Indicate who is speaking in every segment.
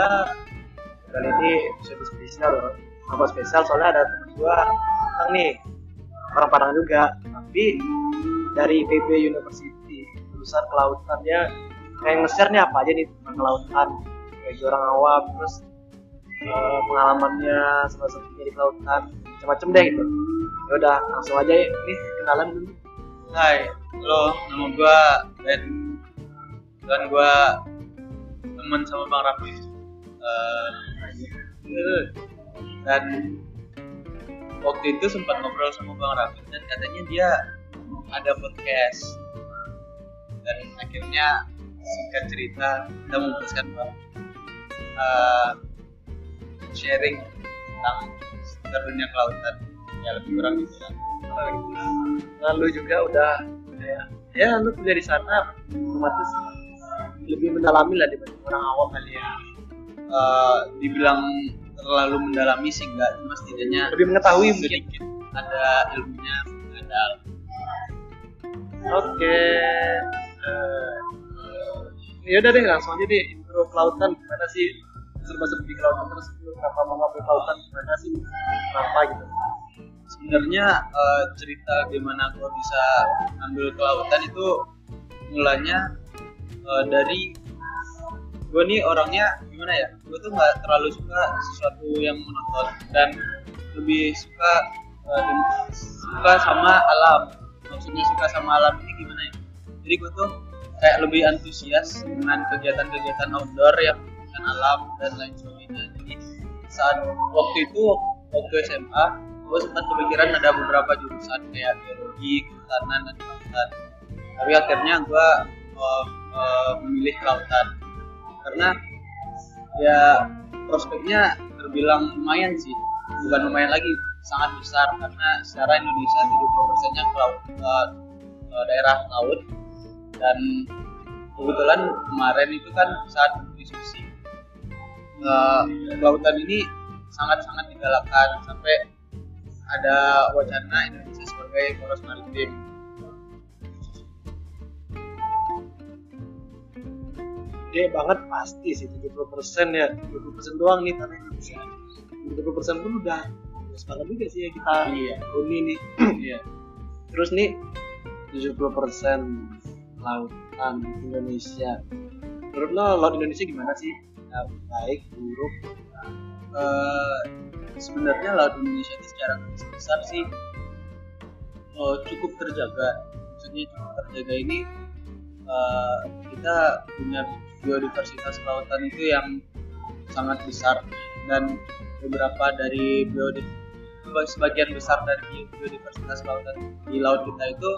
Speaker 1: ya kali ini episode spesial loh. Apa spesial? Soalnya ada teman gua orang nih. Orang Padang juga tapi dari PB University jurusan kelautannya. Kayak nge-share nih apa aja nih tentang kelautan. Kayak orang awam terus eh, pengalamannya salah satunya di kelautan macam-macam deh gitu. Ya udah langsung aja ya. Nih kenalan dulu.
Speaker 2: Hai, halo, nama gua Ben. Dan gua teman sama Bang Raffi. Eh, dan waktu itu sempat ngobrol sama Bang Raffi dan katanya dia ada podcast. Dan akhirnya singkat cerita kita memutuskan buat eh, sharing tentang dunia kelautan. Ya lebih kurang gitu kan.
Speaker 1: nah lu juga udah kayak ya lu kuliah di sana otomatis lebih mendalami lah dibanding orang awam kali ya
Speaker 2: Eh, dibilang terlalu mendalami sih enggak cuma setidaknya
Speaker 1: lebih mengetahui mungkin.
Speaker 2: sedikit ada ilmunya ada
Speaker 1: oke. Eh, ya udah deh langsung aja deh intro kelautan gimana sih? Serba serbi kelautan terus kenapa mau ngambil kelautan gimana sih? Kenapa gitu?
Speaker 2: Sebenarnya eh, cerita gimana gua bisa ambil kelautan itu mulanya eh, dari gue nih orangnya gimana ya? Gue tuh nggak terlalu suka sesuatu yang monoton dan lebih suka eh, suka sama alam. Maksudnya suka sama alam ini gimana ya? Jadi gue tuh kayak lebih antusias dengan kegiatan-kegiatan outdoor yang dengan alam dan lain sebagainya. Jadi saat waktu itu waktu SMA gue sempat kepikiran ada beberapa jurusan kayak biologi kehutanan dan kelautan. Tapi akhirnya gue uh, uh, memilih kelautan karena ya prospeknya terbilang lumayan sih. Bukan lumayan lagi sangat besar. Karena secara Indonesia 70 persennya ke laut uh, daerah laut. Dan kebetulan kemarin itu kan saat diskusi uh, kelautan ini sangat-sangat digalakkan sampai ada wacana Indonesia sebagai poros maritim
Speaker 1: gede banget pasti sih 70% ya 20% doang nih tanah Indonesia. 70% pun udah luas banget juga sih ya kita
Speaker 2: iya.
Speaker 1: huni nih.
Speaker 2: Iya.
Speaker 1: Terus nih 70% lautan Indonesia. Menurut lo laut Indonesia gimana sih? Ya, baik buruk
Speaker 2: Eh, sebenarnya laut Indonesia itu secara garis besar sih eh, cukup terjaga. Maksudnya cukup terjaga ini eh, kita punya biodiversitas lautan itu yang sangat besar. Dan beberapa dari biodiversitas sebagian besar dari biodiversitas lautan di laut kita itu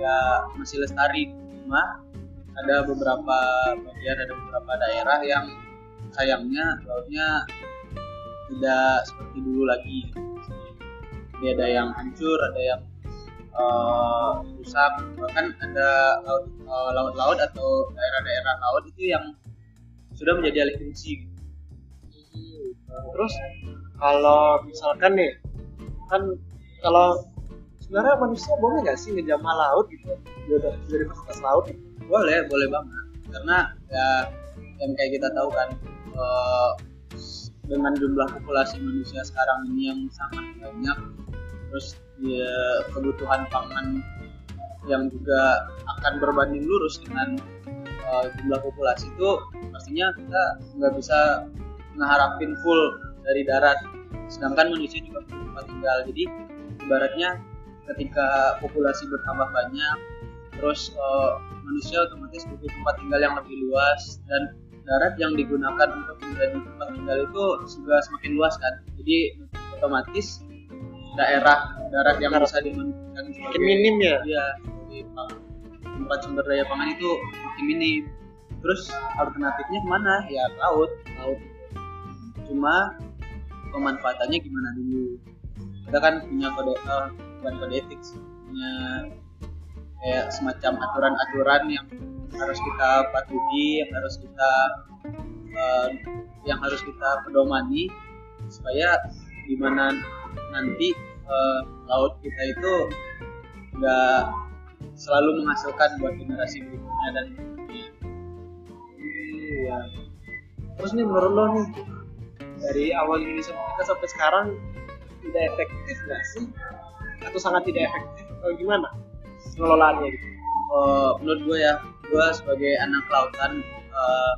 Speaker 2: ya masih lestari. Cuma ada beberapa bagian ada beberapa daerah yang sayangnya lautnya tidak seperti dulu lagi. Jadi ada yang hancur ada yang eh, rusak bahkan ada eh, laut-laut atau daerah-daerah laut itu yang sudah menjadi alih fungsi.
Speaker 1: Terus kalau misalkan nih kan kalau sebenarnya manusia boleh nggak sih ngejamah laut gitu? Biodiversitas laut gitu?
Speaker 2: boleh boleh banget. Karena ya yang kayak kita tahu kan eh, dengan jumlah populasi manusia sekarang ini yang sangat banyak terus ya, kebutuhan pangan yang juga akan berbanding lurus dengan eh, jumlah populasi itu pastinya kita nggak bisa ngeharapin full dari darat. Sedangkan manusia juga butuh tempat tinggal. Jadi ibaratnya ketika populasi bertambah banyak terus eh, manusia otomatis butuh tempat tinggal yang lebih luas dan darat yang digunakan untuk menjadi tempat tinggal itu juga semakin luas kan. Jadi otomatis daerah darat yang bisa dimanfaatkan
Speaker 1: makin minim ya?
Speaker 2: Ya sebagai pang- tempat sumber daya pangan itu makin minim. Terus alternatifnya ke mana? Ya laut. Laut. Cuma pemanfaatannya gimana dulu? Kita kan punya kode eh, bukan kode etik punya kayak semacam aturan-aturan yang harus kita patuhi yang harus kita eh, yang harus kita pedomani supaya gimana nanti eh, laut kita itu nggak selalu menghasilkan buat generasi berikutnya dan
Speaker 1: iya. Terus nih menurut lo nih dari awal Indonesia kita sampai sekarang tidak efektif nggak sih? Atau sangat tidak efektif? Atau gimana pengelolaannya gitu?
Speaker 2: Eh, menurut gue ya gue sebagai anak lautan eh,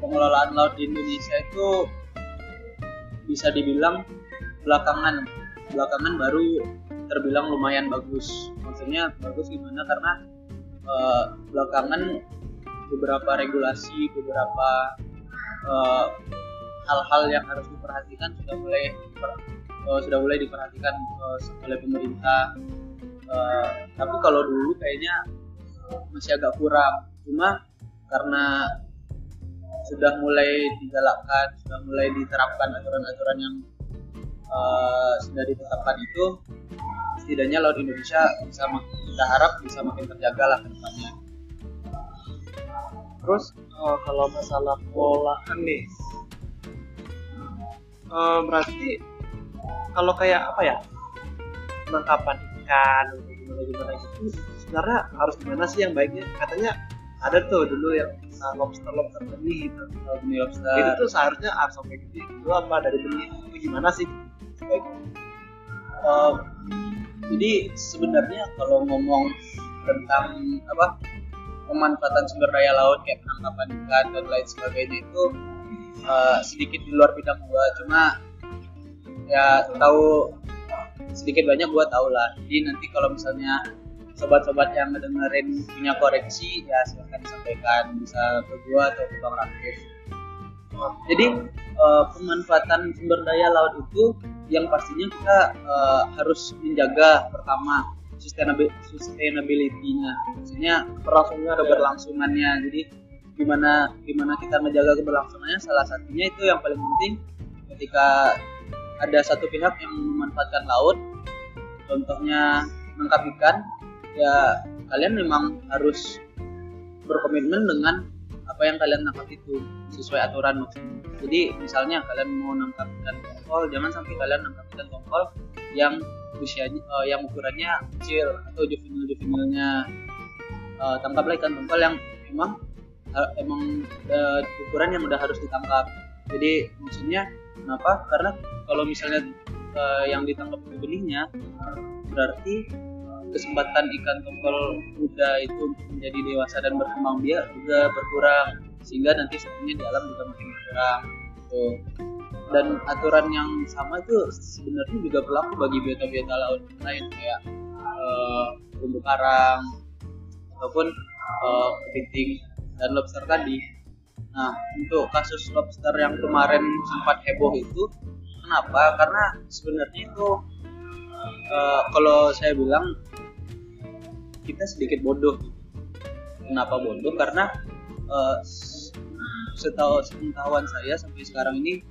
Speaker 2: pengelolaan laut di Indonesia itu bisa dibilang belakangan belakangan baru terbilang lumayan bagus. Maksudnya bagus gimana? Karena eh, belakangan beberapa regulasi beberapa eh, hal-hal yang harus diperhatikan sudah mulai eh, sudah mulai diperhatikan eh, oleh pemerintah. Eh, tapi kalau dulu kayaknya masih agak kurang. Cuma karena sudah mulai digalakkan sudah mulai diterapkan aturan-aturan yang eh, sudah ditetapkan itu setidaknya laut Indonesia bisa kita harap bisa makin terjaga lah ke depannya.
Speaker 1: Terus eh, kalau masalah pengolahan nih eh, berarti kalau kayak apa ya penangkapan ikan gimana gimana gitu sebenarnya harus gimana sih yang baiknya? Katanya ada tuh dulu yang uh, lobster lobster benih gitu.
Speaker 2: Benih lobster.
Speaker 1: Itu tuh seharusnya harus sampai gede itu apa dari benih itu gimana sih
Speaker 2: Eh, jadi sebenarnya kalau ngomong tentang apa pemanfaatan sumber daya laut kayak penangkapan ikan dan lain sebagainya itu eh, sedikit di luar bidang gua. Cuma ya tahu sedikit banyak gua tahu lah. Jadi nanti kalau misalnya sobat-sobat yang ngedengerin punya koreksi ya silahkan disampaikan bisa ke gua atau ke bang Rakif jadi eh, pemanfaatan sumber daya laut itu yang pastinya kita eh, harus menjaga pertama sustainabil sustainability-nya. Maksudnya
Speaker 1: berlangsungnya ada
Speaker 2: keberlangsungannya. Jadi gimana gimana kita menjaga keberlangsungannya salah satunya itu yang paling penting ketika ada satu pihak yang memanfaatkan laut. Contohnya menangkap ikan ya kalian memang harus berkomitmen dengan apa yang kalian tangkap itu sesuai aturan maksudnya. Jadi misalnya kalian mau nangkap ikan tongkol jangan sampai kalian nangkap ikan tongkol yang usianya eh, yang ukurannya kecil atau juvenil juvenilnya Eh, tangkaplah ikan tongkol yang emang eh, emang eh, ukuran yang udah harus ditangkap. Jadi maksudnya kenapa? Karena kalau misalnya eh, yang ditangkap itu benihnya berarti kesempatan ikan tongkol muda itu menjadi dewasa dan berkembang biak juga berkurang sehingga nanti stoknya di alam juga makin berkurang gitu. dan aturan yang sama itu sebenarnya juga berlaku bagi biota-biota laut lain kayak terumbu karang ataupun eh, kepiting dan lobster tadi. Nah, untuk kasus lobster yang kemarin sempat heboh itu, kenapa? Karena sebenarnya itu eh, kalau saya bilang kita sedikit bodoh. Kenapa bodoh? Karena eh, setahu sepengetahuan saya sampai sekarang ini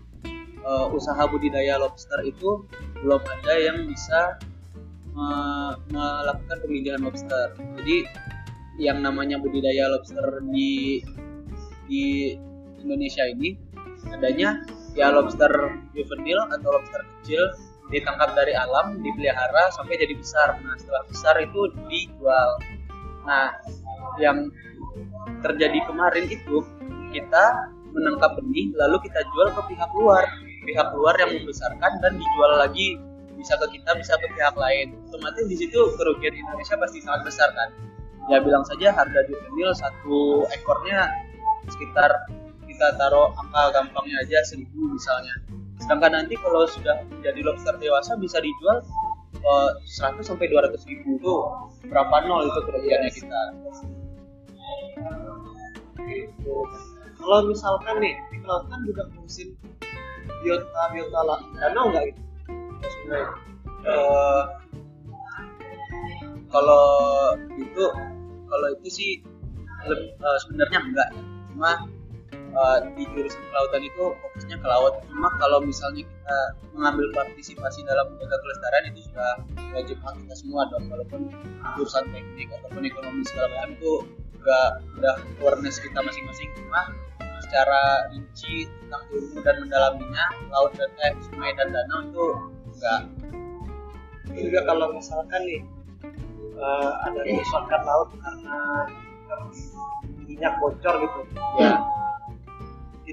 Speaker 2: eh, usaha budidaya lobster itu belum ada yang bisa me- melakukan pemilihan lobster. Jadi yang namanya budidaya lobster di di Indonesia ini adanya ya lobster juvenil atau lobster kecil ditangkap dari alam, dipelihara sampai jadi besar. Nah, setelah besar itu dijual. Nah, yang terjadi kemarin itu kita menangkap benih lalu kita jual ke pihak luar. Pihak luar yang membesarkan dan dijual lagi bisa ke kita, bisa ke pihak lain. Otomatis di situ kerugian Indonesia pasti sangat besar kan. Ya bilang saja harga juvenil satu ekornya sekitar kita taruh angka gampangnya aja seribu misalnya sedangkan nanti kalau sudah menjadi lobster dewasa bisa dijual eh, 100 sampai 200 ribu itu berapa nol itu kerugiannya kita
Speaker 1: gitu. Kalau misalkan nih di kelautan juga ngurusin biota biota lah danau nggak gitu? Sebenarnya.
Speaker 2: Eh, kalau itu kalau itu sih eh, sebenarnya enggak cuma eh, di jurusan kelautan itu fokusnya ke laut. Cuma kalau misalnya kita mengambil partisipasi dalam menjaga kelestarian itu sudah wajib hak kita semua dong. Walaupun jurusan teknik ataupun ekonomi segala macam itu juga udah awareness kita masing-masing. Cuma secara rinci tentang ilmu dan mendalaminya laut dan eh, sungai dan danau itu enggak
Speaker 1: juga kalau misalkan nih eh, ada kerusakan laut karena minyak bocor gitu.
Speaker 2: ya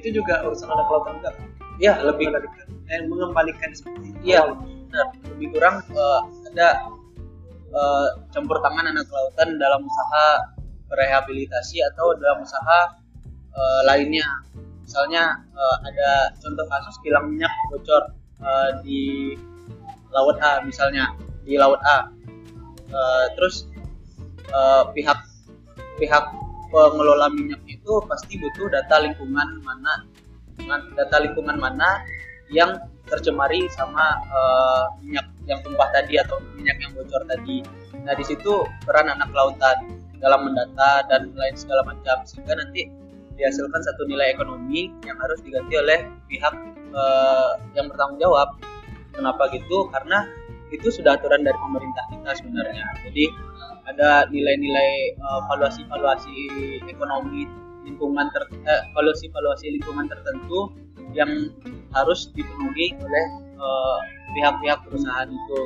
Speaker 1: Itu juga urusan anak kelautan juga
Speaker 2: ya lebih
Speaker 1: mengembalikan eh, mengembalikan seperti itu
Speaker 2: Iya, benar. Lebih kurang eh, ada eh, campur tangan anak kelautan dalam usaha rehabilitasi atau dalam usaha eh, lainnya. Misalnya eh, ada contoh kasus kilang minyak bocor eh, di laut A misalnya di laut A. Eh, terus eh, pihak pihak pengelola minyak itu pasti butuh data lingkungan mana man- data lingkungan mana yang tercemari sama eh, minyak yang tumpah tadi atau minyak yang bocor tadi. Nah di situ peran anak kelautan dalam mendata dan lain segala macam sehingga nanti dihasilkan satu nilai ekonomi yang harus diganti oleh pihak eh, yang bertanggung jawab. Kenapa gitu? Karena itu sudah aturan dari pemerintah kita sebenarnya. Jadi ada nilai-nilai eh, valuasi-valuasi ekonomi lingkungan ter eh, valuasi-valuasi lingkungan tertentu yang harus dipenuhi oleh eh, pihak-pihak perusahaan itu.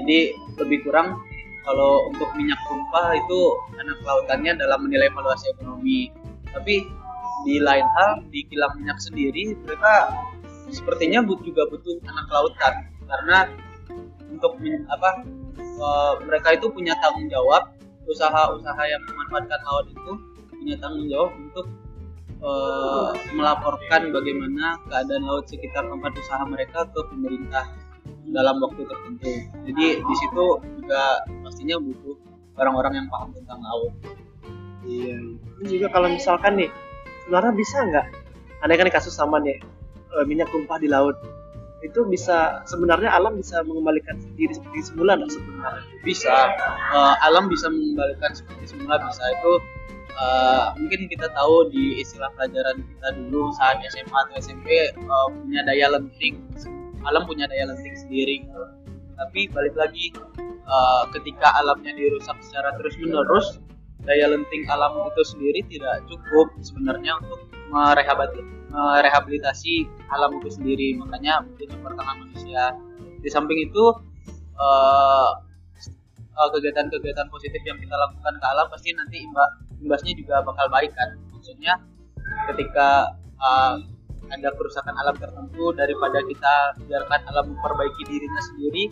Speaker 2: Jadi lebih kurang kalau untuk minyak tumpah itu anak kelautannya dalam menilai valuasi ekonomi. Tapi di lain hal di kilang minyak sendiri mereka sepertinya juga butuh anak kelautan karena untuk apa eh, mereka itu punya tanggung jawab usaha-usaha yang memanfaatkan laut itu punya tanggung jawab untuk eh, melaporkan bagaimana keadaan laut sekitar tempat usaha mereka ke pemerintah dalam waktu tertentu. Jadi di situ juga pastinya butuh orang-orang yang paham tentang laut.
Speaker 1: iya Ini juga kalau misalkan nih sebenarnya bisa nggak ada kan kasus sama nih eh, minyak tumpah di laut itu bisa sebenarnya alam bisa mengembalikan diri seperti semula nggak sebenarnya?
Speaker 2: Bisa, eh, alam bisa mengembalikan seperti semula bisa. Itu eh, mungkin kita tahu di istilah pelajaran kita dulu saat SMA atau SMP eh, punya daya lenting, alam punya daya lenting sendiri. Tapi balik lagi eh, ketika alamnya dirusak secara terus menerus daya lenting alam itu sendiri tidak cukup sebenarnya untuk merehabilitasi, alam itu sendiri. Makanya butuh tangan manusia. Di samping itu eh, eh, kegiatan-kegiatan positif yang kita lakukan ke alam pasti nanti imba- imbasnya juga bakal baik kan? Maksudnya ketika eh, ada kerusakan alam tertentu daripada kita biarkan alam memperbaiki dirinya sendiri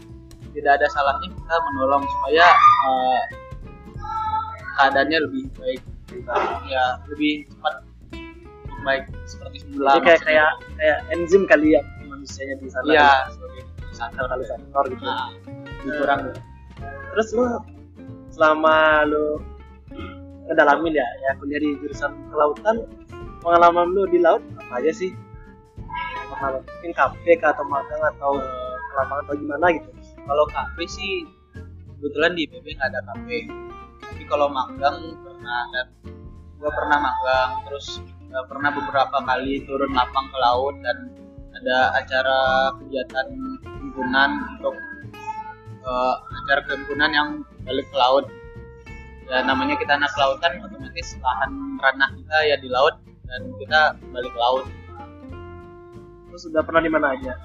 Speaker 2: tidak ada salahnya kita menolong supaya eh, keadaannya lebih baik. Ya lebih cepat baik seperti semula
Speaker 1: Jadi kayak kayak kayak enzim kali ya manusianya di sana.
Speaker 2: Iya,
Speaker 1: gitu.
Speaker 2: sebagai
Speaker 1: sektor gitu.
Speaker 2: Nah,
Speaker 1: kurang. Terus lu selama lu ngedalamin ya ya kuliah di jurusan kelautan pengalaman lu di laut apa aja sih? Pengalaman mungkin kafe atau magang atau lapangan atau gimana gitu?
Speaker 2: Kalau kafe sih kebetulan di IPB nggak ada kafe. Tapi kalau magang pernah dan gua pernah magang terus eh, pernah beberapa kali turun lapang ke laut dan ada acara kegiatan himpunan untuk eh, acara kehimpunan yang balik ke laut. Ya namanya kita anak kelautan otomatis lahan ranah kita ya di laut dan kita balik ke laut.
Speaker 1: Terus udah pernah di mana aja?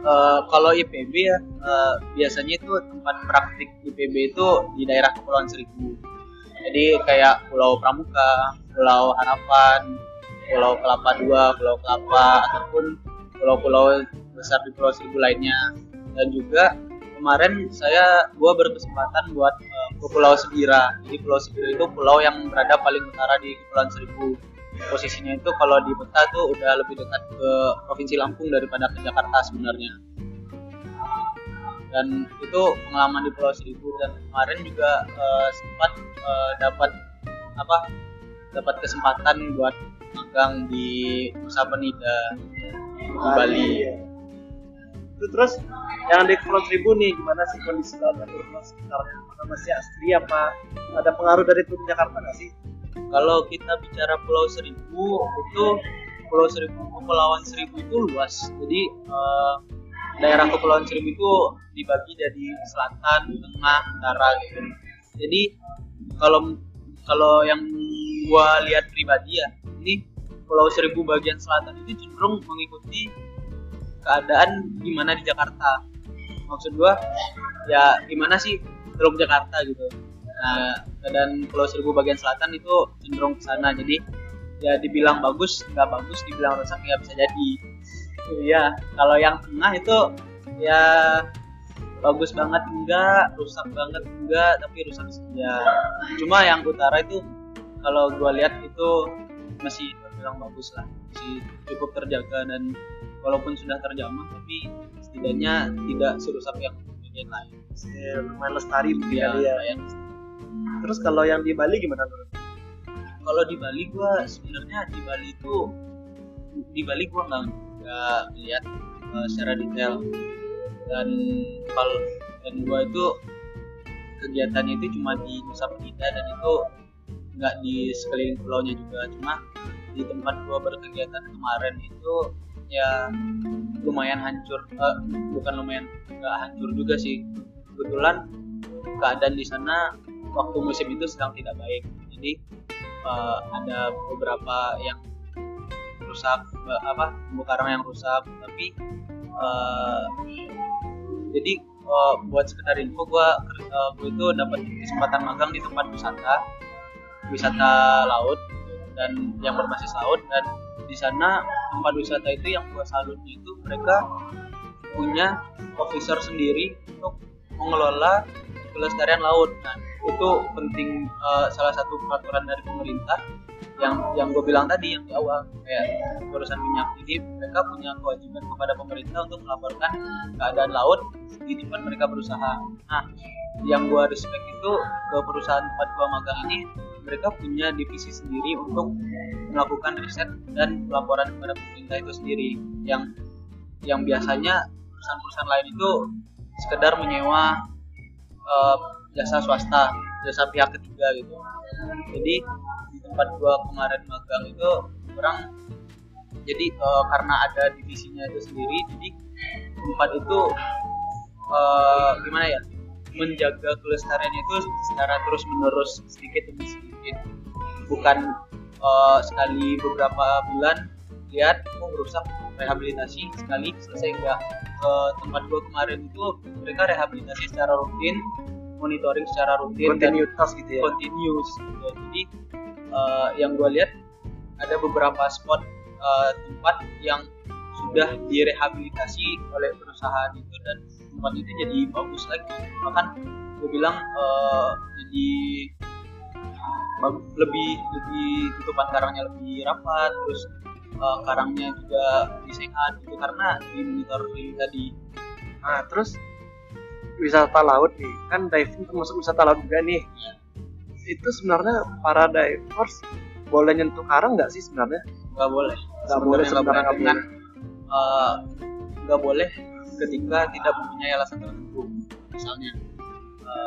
Speaker 2: Eh, kalau IPB ya eh, biasanya itu tempat praktik IPB itu di daerah Kepulauan Seribu. Jadi kayak Pulau Pramuka, Pulau Harapan, Pulau Kelapa Dua, Pulau Kelapa ataupun pulau-pulau besar di Pulau Seribu lainnya. Dan juga kemarin saya gua berkesempatan buat eh, ke Pulau Sebira. Jadi Pulau Sebira itu pulau yang berada paling utara di Kepulauan Seribu posisinya itu kalau di peta tuh udah lebih dekat ke provinsi Lampung daripada ke Jakarta sebenarnya dan itu pengalaman di Pulau Seribu dan kemarin juga eh, sempat eh, dapat apa dapat kesempatan buat magang di Nusa Penida di Bali.
Speaker 1: itu terus yang di Kepulauan Seribu nih gimana sih kondisi laut dan sekitarnya apakah masih asri apa? Ada pengaruh dari turun Jakarta nggak sih?
Speaker 2: Kalau kita bicara Pulau Seribu itu Pulau Seribu Kepulauan Seribu itu luas. Jadi eh, daerah Kepulauan Seribu itu dibagi jadi selatan tengah utara gitu. Jadi kalau kalau yang gua lihat pribadi ya ini Pulau Seribu bagian selatan itu cenderung mengikuti keadaan gimana di Jakarta. Maksud gua ya gimana sih? Teluk Jakarta gitu. Nah, dan Pulau Seribu bagian selatan itu cenderung ke sana. Jadi ya dibilang bagus nggak bagus dibilang rusak nggak bisa jadi. Iya kalau yang tengah itu ya bagus banget enggak. Rusak banget enggak tapi rusak saja cuma yang utara itu kalau gua lihat itu masih terbilang bagus lah masih cukup terjaga dan walaupun sudah terjamah tapi setidaknya tidak serusak yang bagian lain
Speaker 1: Ya, lumayan lestari mungkin
Speaker 2: ya,
Speaker 1: ya.
Speaker 2: yang
Speaker 1: Terus kalau yang di Bali gimana menurut?
Speaker 2: kalau di Bali gua sebenarnya di Bali itu di Bali gua nggak nggak lihat uh, secara detail dan kalau dan gua itu kegiatannya itu cuma di Nusa Penida dan itu nggak di sekeliling pulaunya juga. Cuma di tempat gua berkegiatan kemarin itu ya lumayan hancur Eh, bukan lumayan nggak hancur juga sih. Kebetulan keadaan di sana waktu musim itu sedang tidak baik. Jadi eh, ada beberapa yang rusak eh, apa yang rusak. Tapi eh, jadi eh, buat sekedar info gua eh, gua itu dapat kesempatan magang di tempat wisata wisata laut dan yang berbasis laut dan di sana tempat wisata itu yang gua salutnya itu mereka punya officer sendiri untuk mengelola kelestarian laut. Nah, itu penting eh, salah satu peraturan dari pemerintah yang yang gue bilang tadi yang di awal kayak urusan minyak. Jadi mereka punya kewajiban kepada pemerintah untuk melaporkan keadaan laut di tempat mereka berusaha. Nah, yang gue respect itu ke perusahaan tempat gue magang ini mereka punya divisi sendiri untuk melakukan riset dan pelaporan kepada pemerintah itu sendiri. Yang yang biasanya perusahaan-perusahaan lain itu sekedar menyewa eh, jasa swasta, jasa pihak ketiga gitu. Jadi di tempat gua kemarin magang itu orang jadi eh, karena ada divisinya itu sendiri, jadi tempat itu eh, gimana ya menjaga kelestariannya itu secara terus menerus sedikit demi sedikit, bukan eh, sekali beberapa bulan lihat oh rusak rehabilitasi sekali selesai enggak ke tempat gua kemarin itu mereka rehabilitasi secara rutin monitoring secara rutin dan
Speaker 1: Kontinuitas gitu ya.
Speaker 2: continuous gitu. jadi eh, yang gue lihat ada beberapa spot eh, tempat yang sudah direhabilitasi oleh perusahaan itu dan tempat itu jadi bagus lagi bahkan gue bilang eh, jadi lebih lebih tutupan karangnya lebih rapat terus eh, karangnya juga lebih sehat gitu karena di monitor ini tadi
Speaker 1: Nah, terus wisata laut nih, kan diving termasuk wisata laut juga nih.
Speaker 2: Iya.
Speaker 1: Itu sebenarnya para divers boleh nyentuh karang nggak sih sebenarnya?
Speaker 2: nggak boleh
Speaker 1: Nggak boleh
Speaker 2: Sebenarnya
Speaker 1: nggak boleh.
Speaker 2: eh, nggak boleh ketika tidak mempunyai alasan tertentu misalnya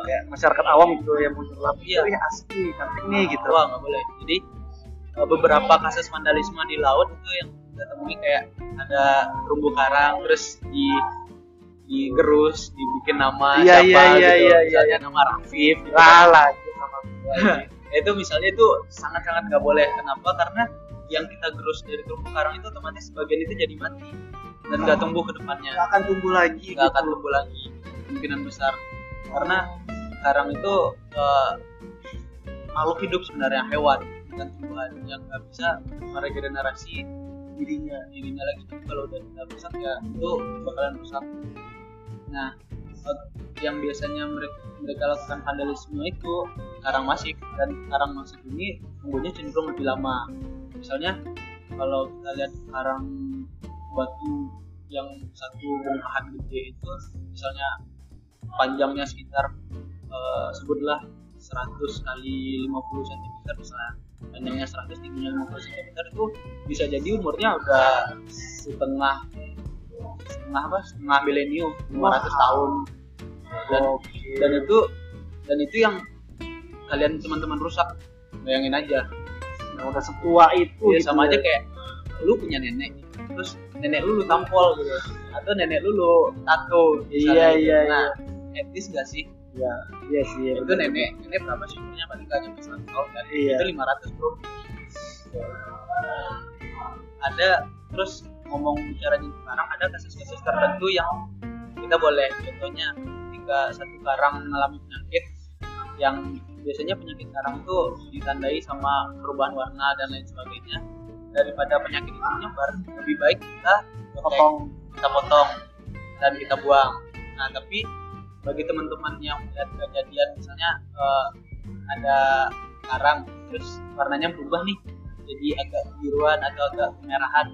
Speaker 1: Kayak masyarakat awam gitu yang mau nyelam.
Speaker 2: Iya.
Speaker 1: Iya. asli cantik nih gitu.
Speaker 2: wah nggak boleh jadi eh, beberapa kasus vandalisme di laut itu yang kita temui kayak ada terumbu karang terus di digerus dibikin nama
Speaker 1: Iya,
Speaker 2: siapa
Speaker 1: iya, iya,
Speaker 2: gitu
Speaker 1: iya,
Speaker 2: misalnya nama Rafif gitu
Speaker 1: Lah lagi sama
Speaker 2: itu misalnya itu sangat-sangat nggak boleh kenapa karena yang kita gerus dari terumbu karang itu otomatis sebagian itu jadi mati dan nggak tumbuh ke depannya
Speaker 1: Nggak akan tumbuh lagi.
Speaker 2: nggak akan
Speaker 1: gitu.
Speaker 2: tumbuh lagi kemungkinan besar karena karang itu eh, makhluk hidup sebenarnya hewan bukan tumbuhan yang nggak bisa meregenerasi dirinya dirinya lagi. Tapi kalau udah udah rusak ya itu bakalan rusak. Nah eh, yang biasanya mereka mereka lakukan vandalisme itu karang masif dan karang masif ini tumbuhnya cenderung lebih lama. Misalnya kalau kita lihat karang batu yang satu bongkahan gede itu misalnya panjangnya sekitar eh, sebutlah 100 kali 50 cm misalnya. Panjangnya 100 tingginya 50 cm itu bisa jadi umurnya udah setengah setengah apa? Setengah milenium 500 tahun. Dan dan itu dan itu yang kalian teman-teman rusak. Bayangin aja.
Speaker 1: Nah, udah setua itu
Speaker 2: ya
Speaker 1: gitu
Speaker 2: sama
Speaker 1: ya.
Speaker 2: aja kayak lu punya nenek terus nenek lu lu tampol gitu. Atau nenek lu lu tato
Speaker 1: Iya,
Speaker 2: gitu.
Speaker 1: iya,
Speaker 2: nah etis gak sih?
Speaker 1: Iya, iya sih. iya,
Speaker 2: itu nenek nenek berapa sih umurnya paling gak nyampe 100 tahun kan?
Speaker 1: Iya.
Speaker 2: itu 500 bro. Ada terus ngomong bicara karang ada kasus-kasus tertentu yang kita boleh contohnya ketika satu karang mengalami penyakit yang biasanya penyakit karang itu ditandai sama perubahan warna dan lain sebagainya. Daripada penyakit itu menyebar lebih baik kita
Speaker 1: potong.
Speaker 2: kita potong dan kita buang. Nah tapi bagi teman-teman yang melihat kejadian misalnya eh, ada karang terus warnanya berubah nih jadi agak biruan atau agak kemerahan.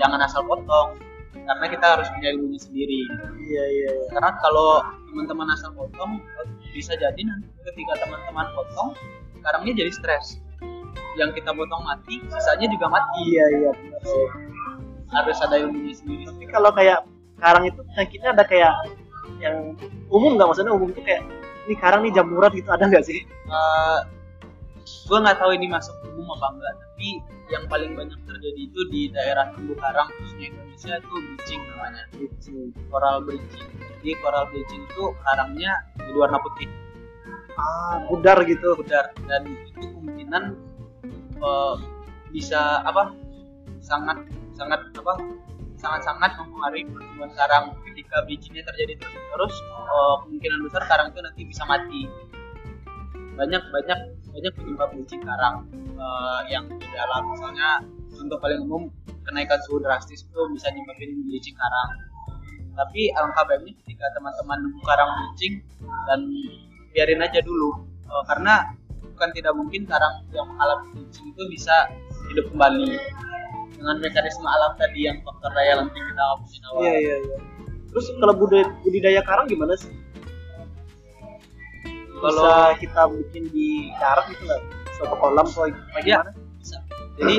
Speaker 2: Jangan asal potong karena kita harus punya ilmunya sendiri.
Speaker 1: Iya iya iya.
Speaker 2: karena kalau teman-teman asal potong bisa jadi nanti ketika teman-teman potong karangnya jadi stres. Yang kita potong mati sisanya juga mati.
Speaker 1: Iya iya benar sih.
Speaker 2: Harus ada ilmunya sendiri.
Speaker 1: Tapi kalau kayak karang itu penyakitnya ada kayak yang umum nggak? Maksudnya umum itu kayak ini karang nih jamuran gitu ada nggak sih?
Speaker 2: Uh, gue nggak tahu ini masuk umum apa enggak tapi yang paling banyak terjadi itu di daerah terumbu karang khususnya Indonesia itu bleaching namanya. Coral bleaching. Jadi coral bleaching itu karangnya jadi warna putih.
Speaker 1: Ah pudar gitu.
Speaker 2: Pudar. Dan itu kemungkinan uh, bisa apa sangat sangat apa sangat sangat mempengaruhi pertumbuhan karang ketika bleachingnya terjadi terus terus uh, kemungkinan besar karang itu nanti bisa mati. Banyak banyak banyak penyebab bleaching karang uh, yang di dalam misalnya contoh paling umum kenaikan suhu drastis itu bisa nyebabin bleaching karang tapi alangkah baiknya ketika teman-teman nemu karang bleaching dan biarin aja dulu. Uh, karena bukan tidak mungkin karang yang mengalami bleaching itu bisa hidup kembali dengan mekanisme alam tadi yang faktor daya lenting kita omongin awal.
Speaker 1: iya iya iya terus kalau budaya budidaya karang gimana sih
Speaker 2: Kalau
Speaker 1: bisa kita bikin di darat gitu nggak suatu kolam atau kayak gimana
Speaker 2: bisa. Jadi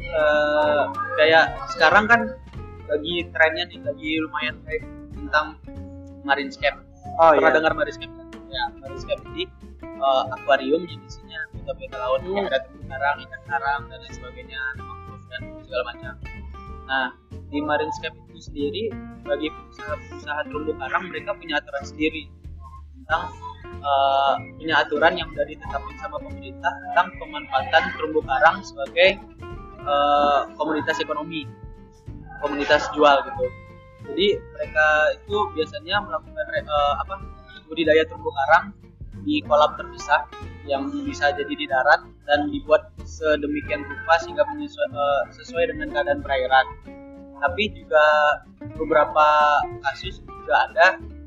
Speaker 2: eh, kayak sekarang kan lagi trennya nih lagi lumayan hype tentang marinescape.
Speaker 1: oh
Speaker 2: Pernah
Speaker 1: iya
Speaker 2: dengar marinescape kan? Ya, marinescape jadi eh, akuarium jenisnya beta-beta laut
Speaker 1: Hmm.
Speaker 2: ada terumbu karang, ikan karang dan lain sebagainya, mangrove dan segala macam. Nah, di marinescape itu sendiri bagi pengusaha terumbu karang mereka punya aturan sendiri tentang eh, punya aturan yang sudah ditetapkan sama pemerintah tentang pemanfaatan terumbu karang sebagai eh, komunitas ekonomi, komunitas jual gitu. Jadi mereka itu biasanya melakukan eh, apa budidaya terumbu karang di kolam terpisah yang bisa jadi di darat dan dibuat sedemikian rupa sehingga menyesuai, eh, sesuai dengan keadaan perairan. Tapi juga beberapa kasus juga ada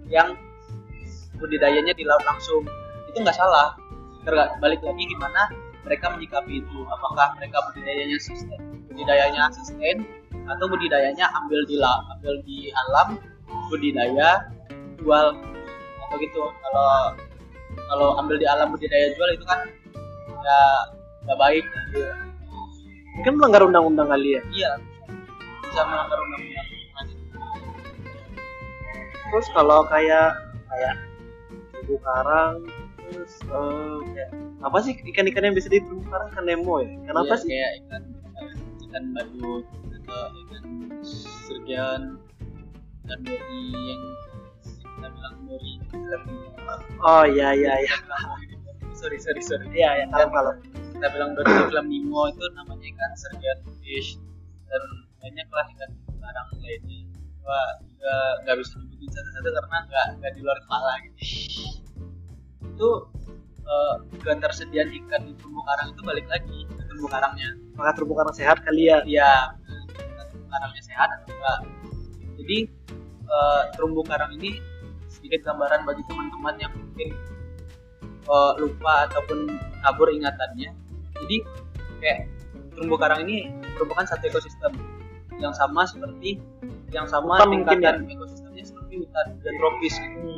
Speaker 2: yang budidayanya di laut langsung. Itu nggak salah. Terga- balik lagi gimana mereka menyikapi itu. Apakah mereka budidayanya sustain budidayanya sustain atau budidayanya ambil di la- ambil di alam budidaya jual atau gitu. Kalau kalau ambil di alam budidaya jual itu kan ya nggak baik.
Speaker 1: Mungkin melanggar undang-undang kali ya?
Speaker 2: Iya. Bisa melanggar undang-undang.
Speaker 1: Terus kalau kayak kayak terumbu karang terus eh, kayak apa sih ikan-ikan yang bisa di terumbu karang? Kan Nemo ya? Kenapa
Speaker 2: Iya,
Speaker 1: sih?
Speaker 2: kayak ikan ikan badut atau ikan sirgian ikan dori yang kita bilang dori
Speaker 1: oh iya iya iya.
Speaker 2: Sorry sorry sorry.
Speaker 1: Iya iya kalau kalau.
Speaker 2: Kita bilang dori di film Nemo itu namanya ikan sirgian fish dan banyak lah ikan karang lainnya. Wah juga nggak bisa nyebutin satu-satu karena nggak nggak di luar kepala gitu. Itu eh, ketersediaan ikan di terumbu karang itu balik lagi ke terumbu karangnya.
Speaker 1: Maka terumbu karang sehat kali ya?
Speaker 2: Iya, karangnya sehat atau enggak. Jadi eh, terumbu karang ini sedikit gambaran bagi teman-teman yang mungkin eh, lupa ataupun kabur ingatannya. Jadi kayak terumbu karang ini merupakan satu ekosistem yang sama seperti yang sama
Speaker 1: Hutan mungkin ya?
Speaker 2: tingkatan ekosistemnya seperti hutan hujan tropis. gitu.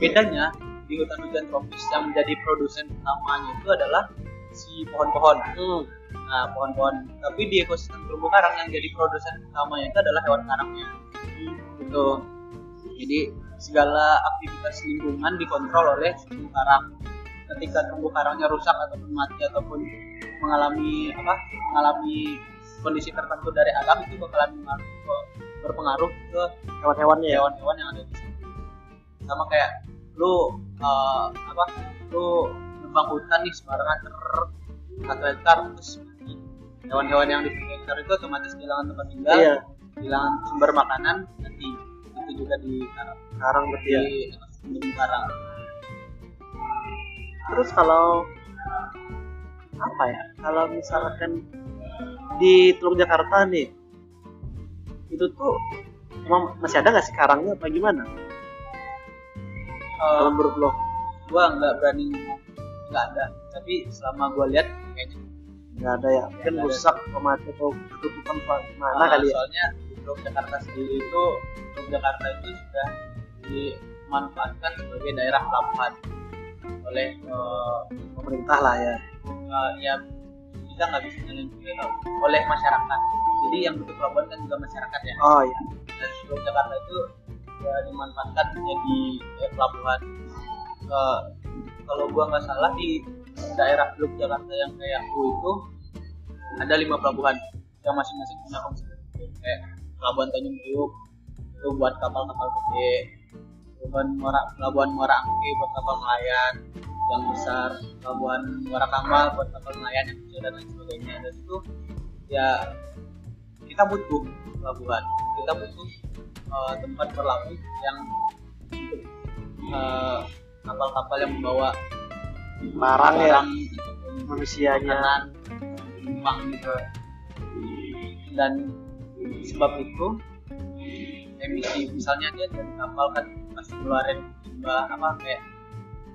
Speaker 2: Bedanya di hutan hujan tropis yang menjadi produsen utamanya itu adalah si pohon-pohon.
Speaker 1: hmm.
Speaker 2: Nah, pohon-pohon. Tapi di ekosistem terumbu karang yang jadi produsen utamanya itu adalah hewan karangnya. Gitu. Jadi segala aktivitas lingkungan dikontrol oleh terumbu karang. Ketika terumbu karangnya rusak ataupun mati ataupun mengalami apa? Mengalami kondisi tertentu dari alam itu bakalan berpengaruh ke
Speaker 1: hewan-hewannya ya
Speaker 2: hewan-hewan yang ada di situ. Sama kayak lu eh, apa? Lu nebang hutan nih sembarangan ter satu hektar terus hewan-hewan yang di hektar itu otomatis kehilangan tempat tinggal,
Speaker 1: iya
Speaker 2: kehilangan sumber makanan nanti itu juga di karang
Speaker 1: karang berarti ya?
Speaker 2: Di ekosistem terumbu karang.
Speaker 1: terus kalau apa ya? Kalau misalkan di Teluk Jakarta nih itu tuh emang masih ada nggak sih karangnya? Apa gimana?
Speaker 2: Eh,
Speaker 1: kalau menurut lo?
Speaker 2: gua nggak berani nggak ada. Tapi selama gua lihat kayaknya
Speaker 1: nggak ada ya? Mungkin
Speaker 2: ada.
Speaker 1: rusak mati atau ketutupan apa gimana
Speaker 2: Ah,
Speaker 1: kali ya?
Speaker 2: soalnya di Teluk Jakarta sendiri itu Teluk Jakarta itu sudah dimanfaatkan sebagai daerah pelabuhan oleh eh,
Speaker 1: pemerintah lah ya.
Speaker 2: eh, ya kita nggak bisa juga oleh masyarakat. Jadi yang butuh pelabuhan kan juga masyarakat ya.
Speaker 1: Oh iya.
Speaker 2: Dan Teluk Jakarta itu ya, dimanfaatkan menjadi eh, pelabuhan. Eh, kalau gua nggak salah di daerah Teluk Jakarta yang kayak U itu ada lima pelabuhan yang masing-masing punya fungsi kayak pelabuhan Tanjung Priuk itu buat kapal-kapal gede pelabuhan Muara pelabuhan Muara Angke buat kapal nelayan yang besar pelabuhan Muara Kamal buat kapal nelayan yang kecil dan lain sebagainya. Dan itu ya kita butuh pelabuhan. Kita butuh eh, tempat berlabuh yang eh, kapal-kapal yang membawa
Speaker 1: barang ya
Speaker 2: barang
Speaker 1: manusianya.
Speaker 2: penumpang gitu. Dan sebab itu emisi misalnya dia dari kapal kan pasti ngeluarin limbah apa kayak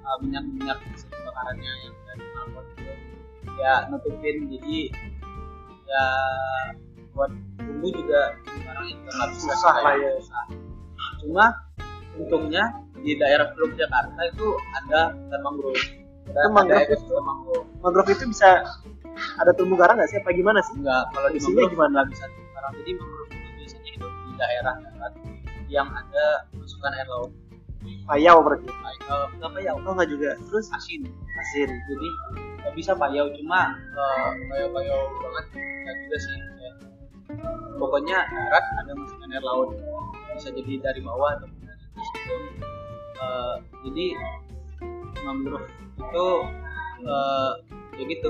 Speaker 2: uh, minyak-minyak hasil kebakarannya yang dari knalpot itu ya nutupin jadi ya buat bumbu juga yang juga nggak bisa
Speaker 1: Susah lah ya.
Speaker 2: susah. cuma untungnya di daerah Teluk Jakarta itu ada hutan mangrove dan
Speaker 1: Itu mangrove
Speaker 2: ada
Speaker 1: itu?
Speaker 2: mangrove
Speaker 1: mangrove itu bisa ada terumbu karang nggak sih apa gimana sih
Speaker 2: enggak kalau di mangrove
Speaker 1: gimana?
Speaker 2: nggak bisa sekarang jadi mangrove itu biasanya hidup di daerah darat yang ada masukan air laut.
Speaker 1: Payau berarti?
Speaker 2: Payau. Nggak payau.
Speaker 1: Oh nggak juga. Terus?
Speaker 2: Asin.
Speaker 1: Asin.
Speaker 2: Jadi nggak bisa payau. Cuma eh, payau-payau banget. Nggak juga sih. Ya. pokoknya darat ada masukan air laut. Bisa jadi dari bawah atau dari atas gitu. Eh, jadi mangrove itu eh, ya gitu.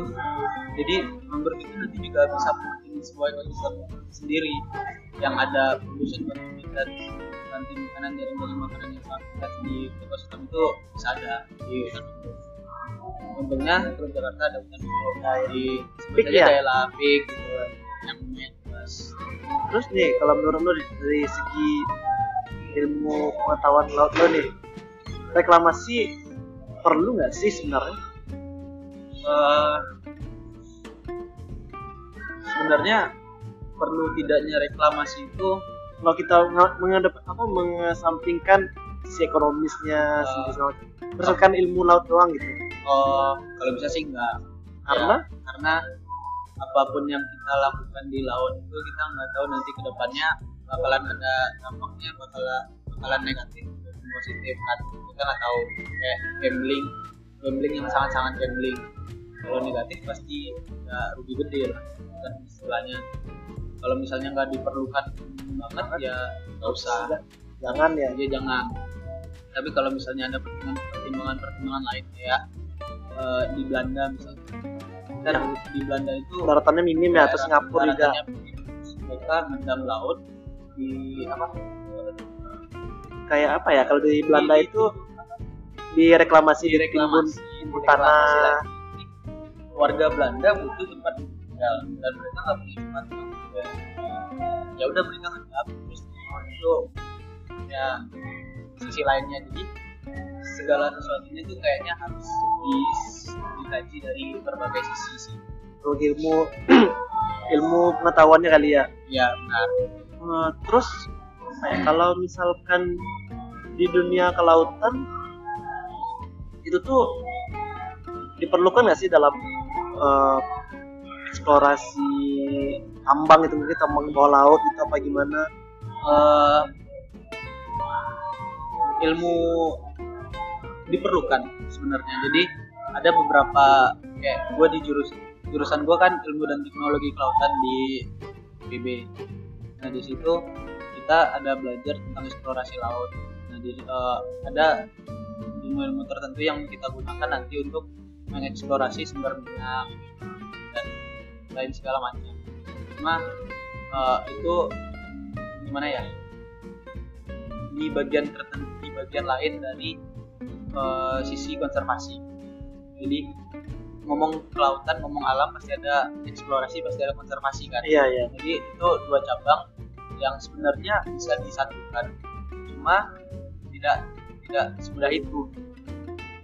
Speaker 2: Jadi mangrove itu nanti juga bisa bikin sebuah ekosistem sendiri yang ada produsen dan nanti makanan dari dari makanan yang sangat di ekosistem itu bisa ada. Di untungnya Teluk Jakarta ada hutan sebut
Speaker 1: Pik
Speaker 2: saja
Speaker 1: ya?
Speaker 2: daerah pik gitu yang lumayan luas.
Speaker 1: Terus nih kalau menurut lo dari segi ilmu pengetahuan laut lo nih reklamasi perlu nggak sih sebenarnya
Speaker 2: Eh, sebenarnya perlu tidaknya reklamasi itu
Speaker 1: kalau kita menghadap apa mengesampingkan si ekonomisnya laut berdasarkan ilmu laut doang gitu.
Speaker 2: oh, kalau bisa sih enggak.
Speaker 1: Karena?
Speaker 2: Ya, karena apa pun yang kita lakukan di laut itu kita nggak tahu nanti ke depannya bakalan ada dampaknya bakalan bakalan negatif positif kan. Kita nggak tahu kayak gambling gambling yang sangat-sangat gambling. Kalau negatif pasti ya rugi gede lah kan istilahnya. Kalau misalnya nggak diperlukan banget ya nggak usah.
Speaker 1: Jangan ya.
Speaker 2: Ya jangan. Tapi kalau misalnya ada pertimbangan pertimbangan lain kayak eh, di Belanda misalnya. Dan di Belanda itu
Speaker 1: daratannya minim ya atau Singapura juga.
Speaker 2: mereka mendam laut di apa
Speaker 1: kayak apa ya kalau di Belanda
Speaker 2: Di-
Speaker 1: itu direklamasi
Speaker 2: di reklamasi
Speaker 1: timbun
Speaker 2: reklamasi
Speaker 1: tanah.
Speaker 2: warga Belanda butuh tempat tinggal dan mereka nggak punya tempat tinggal ya udah mereka ngedam terus itu ya sisi lainnya. Jadi segala sesuatunya tuh kayaknya harus di- dikaji dari berbagai sisi sih.
Speaker 1: Kalau ilmu ilmu pengetahuannya kali ya.
Speaker 2: Ya benar.
Speaker 1: Eh, terus kalau misalkan di dunia kelautan itu tuh diperlukan nggak sih dalam eh, eksplorasi tambang itu mungkin tambang bawah laut itu apa gimana?
Speaker 2: Eh, ilmu diperlukan sebenarnya. Jadi ada beberapa kayak gue di jurus jurusan gue kan ilmu dan teknologi kelautan di PB nah di situ kita ada belajar tentang eksplorasi laut. Nah di, eh, ada ilmu-ilmu tertentu yang kita gunakan nanti untuk mengeksplorasi sumber minyak dan lain segala macam. Cuma eh, itu gimana ya? Di bagian tertentu di bagian lain dari eh, sisi konservasi. Jadi ngomong kelautan ngomong alam pasti ada eksplorasi pasti ada konservasi kan?
Speaker 1: Iya iya.
Speaker 2: Jadi itu dua cabang yang sebenarnya bisa disatukan. Cuma tidak tidak semudah itu.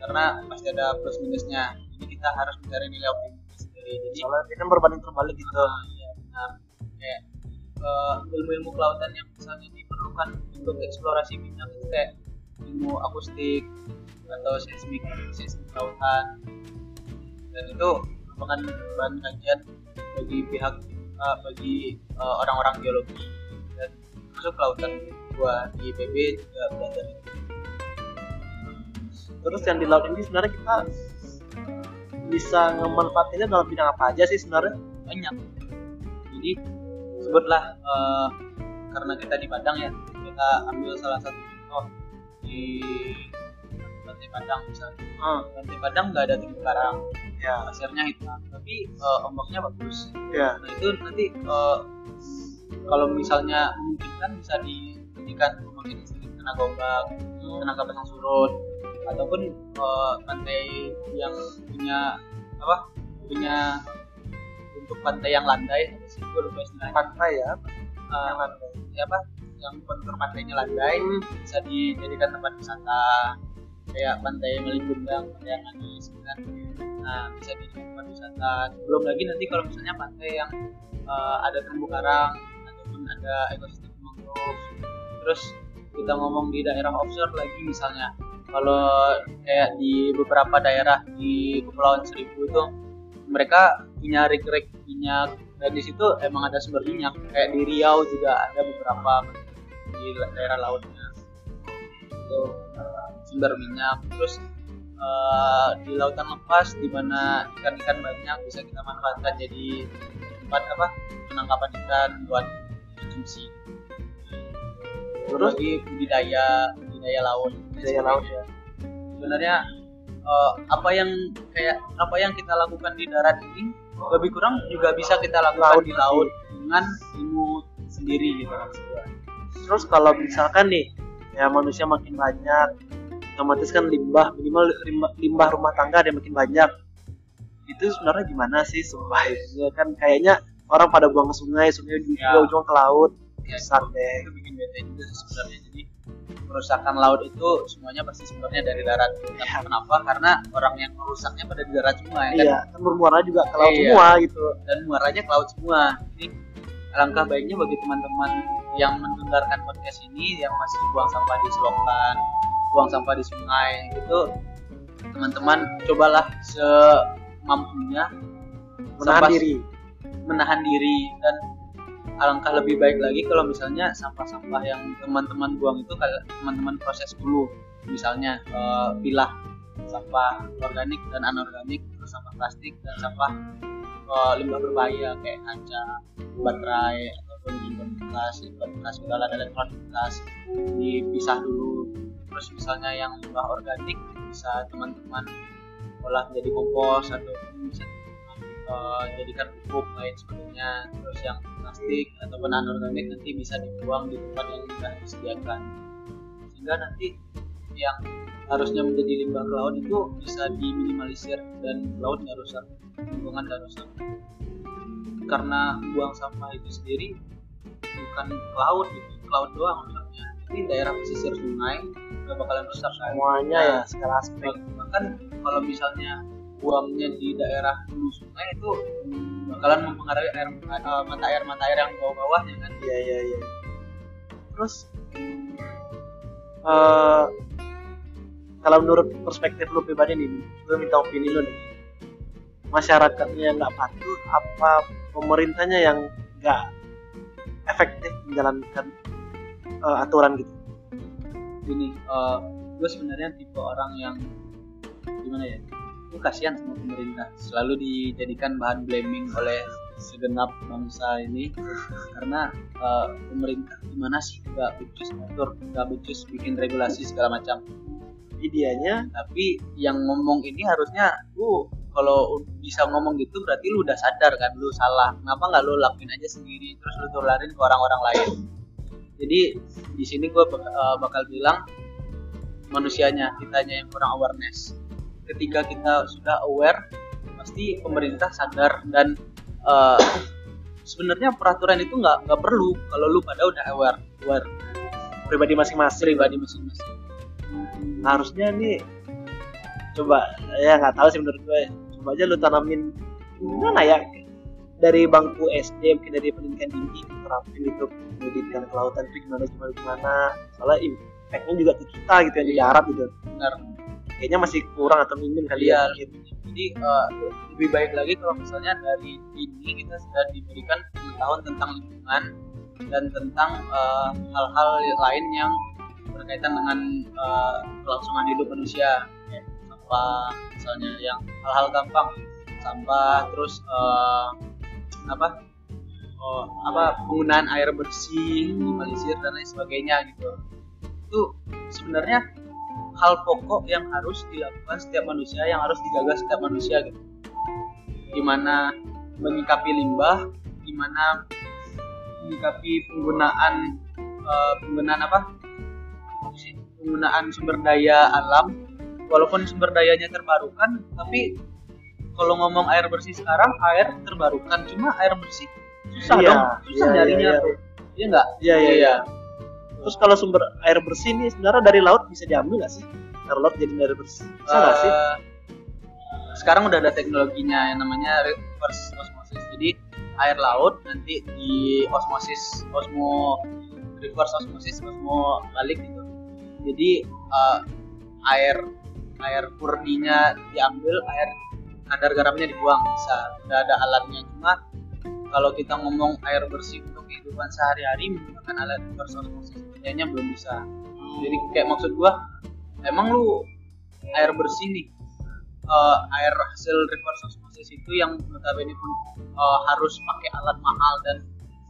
Speaker 2: Karena pasti ada plus minusnya. Jadi kita harus mencari nilai optimis sendiri. Jadi
Speaker 1: soalnya ini kan berbanding terbalik gitu.
Speaker 2: Iya benar. Kayak eh, ilmu-ilmu kelautan yang misalnya diperlukan untuk eksplorasi minyak itu kayak ilmu akustik atau seismik seismik kelautan. Dan itu merupakan bahan kajian bagi pihak eh, bagi eh, orang-orang geologi dan masuk kelautan gua di IPB juga belajar itu
Speaker 1: terus yang di laut ini sebenarnya kita bisa ngemanfaatinnya dalam bidang apa aja sih sebenarnya?
Speaker 2: Banyak. Jadi sebutlah eh, karena kita di Padang ya kita ambil salah satu contoh di Pantai Padang misalnya.
Speaker 1: Hmm.
Speaker 2: Pantai Padang nggak ada terumbu karang.
Speaker 1: Ya.
Speaker 2: Pasirnya hitam tapi eh, ombaknya bagus.
Speaker 1: Ya.
Speaker 2: Nah itu nanti eh, kalau misalnya memungkinkan bisa dijadikan pembangkit listrik tenaga ombak tenaga pasang surut ataupun eh, pantai yang punya apa punya untuk pantai yang landai apa sih gue lupa istilahnya
Speaker 1: pantai ya
Speaker 2: Eh, ya apa yang kontur pantainya landai bisa dijadikan tempat wisata kayak pantai Melingundang, pantai yang manis kan. Nah, bisa dijadikan tempat wisata. Belum lagi nanti kalau misalnya pantai yang eh, ada terumbu karang ataupun ada ekosistem mangrove. Terus kita ngomong di daerah offshore lagi misalnya kalau kayak di beberapa daerah di Kepulauan Seribu itu mereka punya rig-rig minyak. Dan di situ emang ada sumber minyak. Kayak di Riau juga ada beberapa di daerah lautnya. Itu sumber minyak. Terus eh, di lautan lepas di mana ikan-ikan banyak bisa kita manfaatkan jadi tempat apa? Penangkapan ikan buat konsumsi. Terus? di budidaya budidaya laut
Speaker 1: Budidaya laut,
Speaker 2: ya sebenarnya eh, apa yang kayak apa yang kita lakukan di darat ini lebih kurang juga bisa kita lakukan
Speaker 1: Laut,
Speaker 2: di laut dengan ilmu sendiri gitu gua.
Speaker 1: terus kalau misalkan nih ya manusia makin banyak otomatis kan limbah minimal limbah, limbah rumah tangga ada yang makin banyak itu sebenarnya gimana sih survive kan kayaknya orang pada buang ke sungai sungai juga
Speaker 2: Ya.
Speaker 1: ujung ke laut
Speaker 2: Ya,
Speaker 1: Besar
Speaker 2: itu,
Speaker 1: deh.
Speaker 2: itu bikin bete juga sebenarnya jadi kerusakan laut itu semuanya pasti sumbernya dari darat
Speaker 1: Ya.
Speaker 2: kenapa karena orang yang merusaknya pada di darat semua ya kan
Speaker 1: iya kan bermuara juga ke laut
Speaker 2: Iya.
Speaker 1: semua gitu
Speaker 2: dan muaranya ke laut semua. Jadi alangkah baiknya bagi teman-teman yang mendengarkan podcast ini yang masih buang sampah di selokan, buang sampah di sungai itu teman-teman cobalah semampunya
Speaker 1: menahan
Speaker 2: sampah-
Speaker 1: diri
Speaker 2: menahan diri dan alangkah lebih baik lagi kalau misalnya sampah-sampah yang teman-teman buang itu teman-teman proses dulu. Misalnya eh, pilah sampah organik dan anorganik terus sampah plastik dan sampah eh, limbah berbahaya kayak kaca baterai ataupun limbah bekas limbah bekas segala elektronik bekas dipisah dulu. Terus misalnya yang limbah organik bisa teman-teman olah menjadi kompos ataupun bisa eh, jadikan pupuk lain sebagainya. Terus yang plastik ataupun anorganik nanti bisa dibuang di tempat yang sudah disediakan. Sehingga nanti yang harusnya menjadi limbah ke laut itu bisa diminimalisir dan laut nggak rusak lingkungan nggak rusak. Karena buang sampah itu sendiri bukan ke laut gitu ke laut doang rusaknya jadi daerah pesisir sungai nggak bakalan rusak kan?
Speaker 1: Semuanya ya segala aspek.
Speaker 2: bahkan kalau misalnya buangnya di daerah hulu sungai itu bakalan mempengaruhi air eh, mata air mata air yang bawah-bawahnya kan?
Speaker 1: Iya iya iya. Terus? Eh kalau menurut perspektif lu pribadi nih gue minta opini lu nih. Masyarakatnya yang nggak patuh apa pemerintahnya yang nggak efektif menjalankan eh, aturan gitu?
Speaker 2: Gini eh, gue sebenarnya tipe orang yang gimana ya gue kasihan sama pemerintah. Selalu dijadikan bahan blaming oleh segenap bangsa ini. Karena eh, pemerintah gimana sih? Nggak becus ngatur nggak becus bikin regulasi segala macam.
Speaker 1: Ideanya
Speaker 2: tapi yang ngomong ini harusnya lu kalau bisa ngomong gitu berarti lu udah sadar kan? Lu salah. Kenapa nggak lu lakuin aja sendiri? Terus lu tularin ke orang-orang lain. Jadi di sini gue bakal bilang manusianya kitanya yang kurang awareness ketika kita sudah aware pasti pemerintah sadar dan uh, sebenarnya peraturan itu nggak nggak perlu kalau lu pada udah aware aware
Speaker 1: pribadi masing-masing.
Speaker 2: Pribadi masing-masing.
Speaker 1: Harusnya nih coba ya nggak tahu sih menurut gue coba aja lu tanamin gimana ya dari bangku SD mungkin dari pendidikan tinggi diterapin itu pendidikan kelautan itu gimana gimana gimana. Soalnya impactnya juga ke kita gitu yang di darat gitu.
Speaker 2: Benar
Speaker 1: kayaknya masih kurang atau minim kali
Speaker 2: Iya,
Speaker 1: ya
Speaker 2: jadi uh, lebih baik lagi kalau misalnya dari ini kita sudah diberikan pengetahuan tentang lingkungan dan tentang uh, hal-hal lain yang berkaitan dengan uh, kelangsungan hidup manusia. Kayak sampah misalnya yang hal-hal gampang. Sampah terus uh, apa? Oh, apa? Penggunaan air bersih minimalisir dan lain sebagainya gitu. Itu sebenarnya hal pokok yang harus dilakukan setiap manusia yang harus dijaga setiap manusia gitu. Gimana menyikapi limbah gimana menyikapi penggunaan uh, penggunaan apa? Penggunaan sumber daya alam. Walaupun sumber dayanya terbarukan tapi kalau ngomong air bersih sekarang air terbarukan. Cuma air bersih. Susah
Speaker 1: Iya,
Speaker 2: dong susah
Speaker 1: iya,
Speaker 2: nyarinya
Speaker 1: iya, iya.
Speaker 2: tuh. Iya nggak?
Speaker 1: Iya iya. Iya terus kalau sumber air bersih ini sebenarnya dari laut bisa diambil nggak sih? Air laut jadi air bersih. Bisa nggak sih?
Speaker 2: Eh, sekarang udah ada teknologinya yang namanya reverse osmosis. Jadi air laut nanti di osmosis osmo reverse osmosis osmo balik gitu. Jadi eh, air air purninya diambil air kadar garamnya dibuang. Bisa udah ada alatnya. Cuma kalau kita ngomong air bersih untuk kehidupan sehari-hari menggunakan alat reverse osmosis kayaknya belum bisa. Jadi kayak maksud gua emang lu air bersih nih eh, air hasil reverse osmosis itu yang notabene pun eh, harus pakai alat mahal dan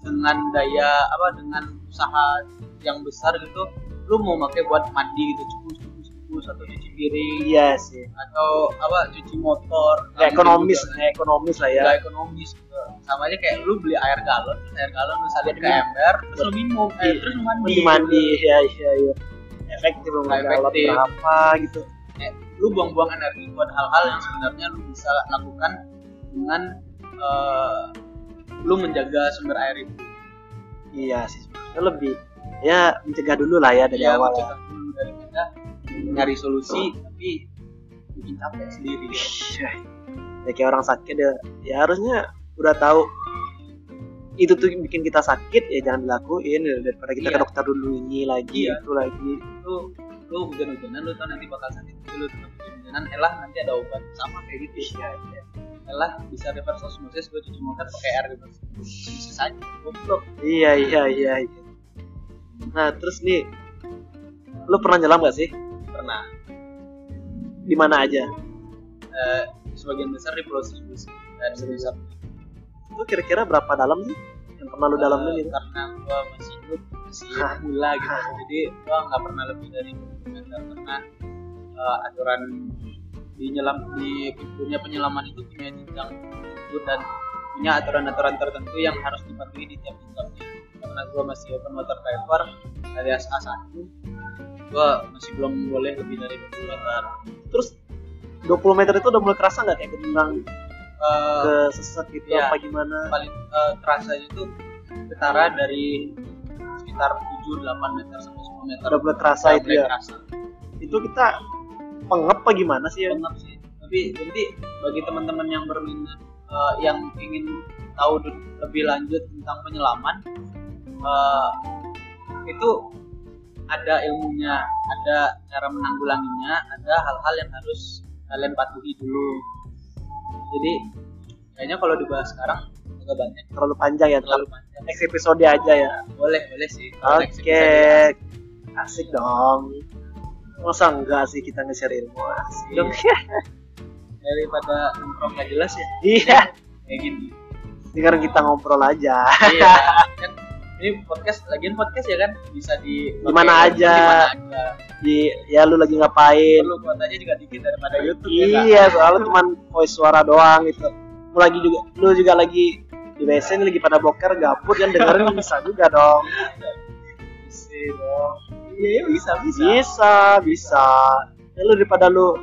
Speaker 2: dengan daya apa dengan usaha yang besar gitu lu mau pakai buat mandi gitu cukus cukus atau cuci piring
Speaker 1: iya sih.
Speaker 2: Atau apa cuci motor. Nah,
Speaker 1: ekonomis
Speaker 2: gitu. juga.
Speaker 1: nggak ekonomis lah ya.
Speaker 2: Nggak ekonomis gitu. sama aja kayak lu beli air galon terus air galon lu salin ke ember terus lu minum. Eh,
Speaker 1: Iya.
Speaker 2: terus lu mandi.
Speaker 1: Mandi mandi. Ya iya iya. Efektif belum
Speaker 2: Nggak efektif.
Speaker 1: berapa gitu.
Speaker 2: Eh, lu buang-buang energi buat hal-hal yang sebenarnya lu bisa lakukan dengan eh, lu menjaga sumber air itu.
Speaker 1: Iya sih. Sebenarnya lebih ya mencegah dulu lah ya dari
Speaker 2: ya
Speaker 1: awal
Speaker 2: mencegah dulu daripada nyari solusi tapi bikin capek sendiri
Speaker 1: Iya. ya kayak orang sakit ya ya harusnya udah tahu itu tuh bikin kita sakit ya jangan dilakuin ya, daripada kita
Speaker 2: Iya.
Speaker 1: ke dokter dulu ini lagi
Speaker 2: Iya.
Speaker 1: itu lagi
Speaker 2: lu lu hujan-hujanan lu tau nanti bakal sakit tapi lu tetap hujan-hujanan elah nanti ada obat sama kayak gitu
Speaker 1: iya iya
Speaker 2: elah bisa reverse osmosis gue cuci motor pakai air reverse osmosis saja goblok
Speaker 1: iya iya iya iya. nah terus nih lu pernah nyelam gak sih
Speaker 2: pernah.
Speaker 1: Di mana aja?
Speaker 2: Eh, sebagian besar di pulau seribu dan sebesar
Speaker 1: itu kira-kira berapa dalam sih? Yang pernah lu dalamin
Speaker 2: Eh,
Speaker 1: itu?
Speaker 2: karena gua masih hidup masih mula gitu. Jadi gua nggak pernah lebih dari 20 meter. Karena eh, aturan di nyelam di dunia penyelaman itu punya jenjang dan punya aturan-aturan tertentu yang harus dipatuhi di tiap jenjangnya karena gua masih open water diver alias A1 gua masih belum boleh lebih dari 20 meter.
Speaker 1: Terus 20 meter itu udah mulai kerasa nggak kayak gendang
Speaker 2: Eh,
Speaker 1: ke sesat gitu
Speaker 2: iya.
Speaker 1: apa gimana?
Speaker 2: Paling eh, terasa itu getaran dari sekitar 7 8 meter sampai 10 meter.
Speaker 1: Udah mulai kerasa itu ya?
Speaker 2: kerasa.
Speaker 1: itu kita pengep apa gimana sih? Ya
Speaker 2: Pengap sih. Tapi nanti bagi teman-teman yang berminat eh, yang ingin tahu lebih lanjut tentang penyelaman eh, itu ada ilmunya ada cara menanggulanginya ada hal-hal yang harus kalian patuhi dulu. Jadi kayaknya kalau dibahas sekarang agak banyak.
Speaker 1: Terlalu panjang ya
Speaker 2: terlalu panjang.
Speaker 1: Next episode aja ya.
Speaker 2: Boleh boleh sih.
Speaker 1: Oke.
Speaker 2: episode ya.
Speaker 1: asik dong. Masa enggak sih kita nge-share ilmu? Asik. Dong.
Speaker 2: Daripada nongkrong gak jelas ya.
Speaker 1: Iya.
Speaker 2: Kayak gini.
Speaker 1: Sekarang kita ngobrol aja.
Speaker 2: Iya. kan ini podcast lagian podcast ya kan? Bisa di
Speaker 1: Di mana aja.
Speaker 2: aja?
Speaker 1: Di ya lu lagi ngapain?
Speaker 2: Perlu kuotanya juga dikit daripada YouTube ya kan
Speaker 1: iya soalnya cuman voice suara doang gitu. Lu lagi juga lu juga lagi di WC ini lagi pada boker gabut yang dengerin bisa juga dong.
Speaker 2: Bisa dong. Iya bisa bisa.
Speaker 1: Bisa bisa. Ya lu daripada lu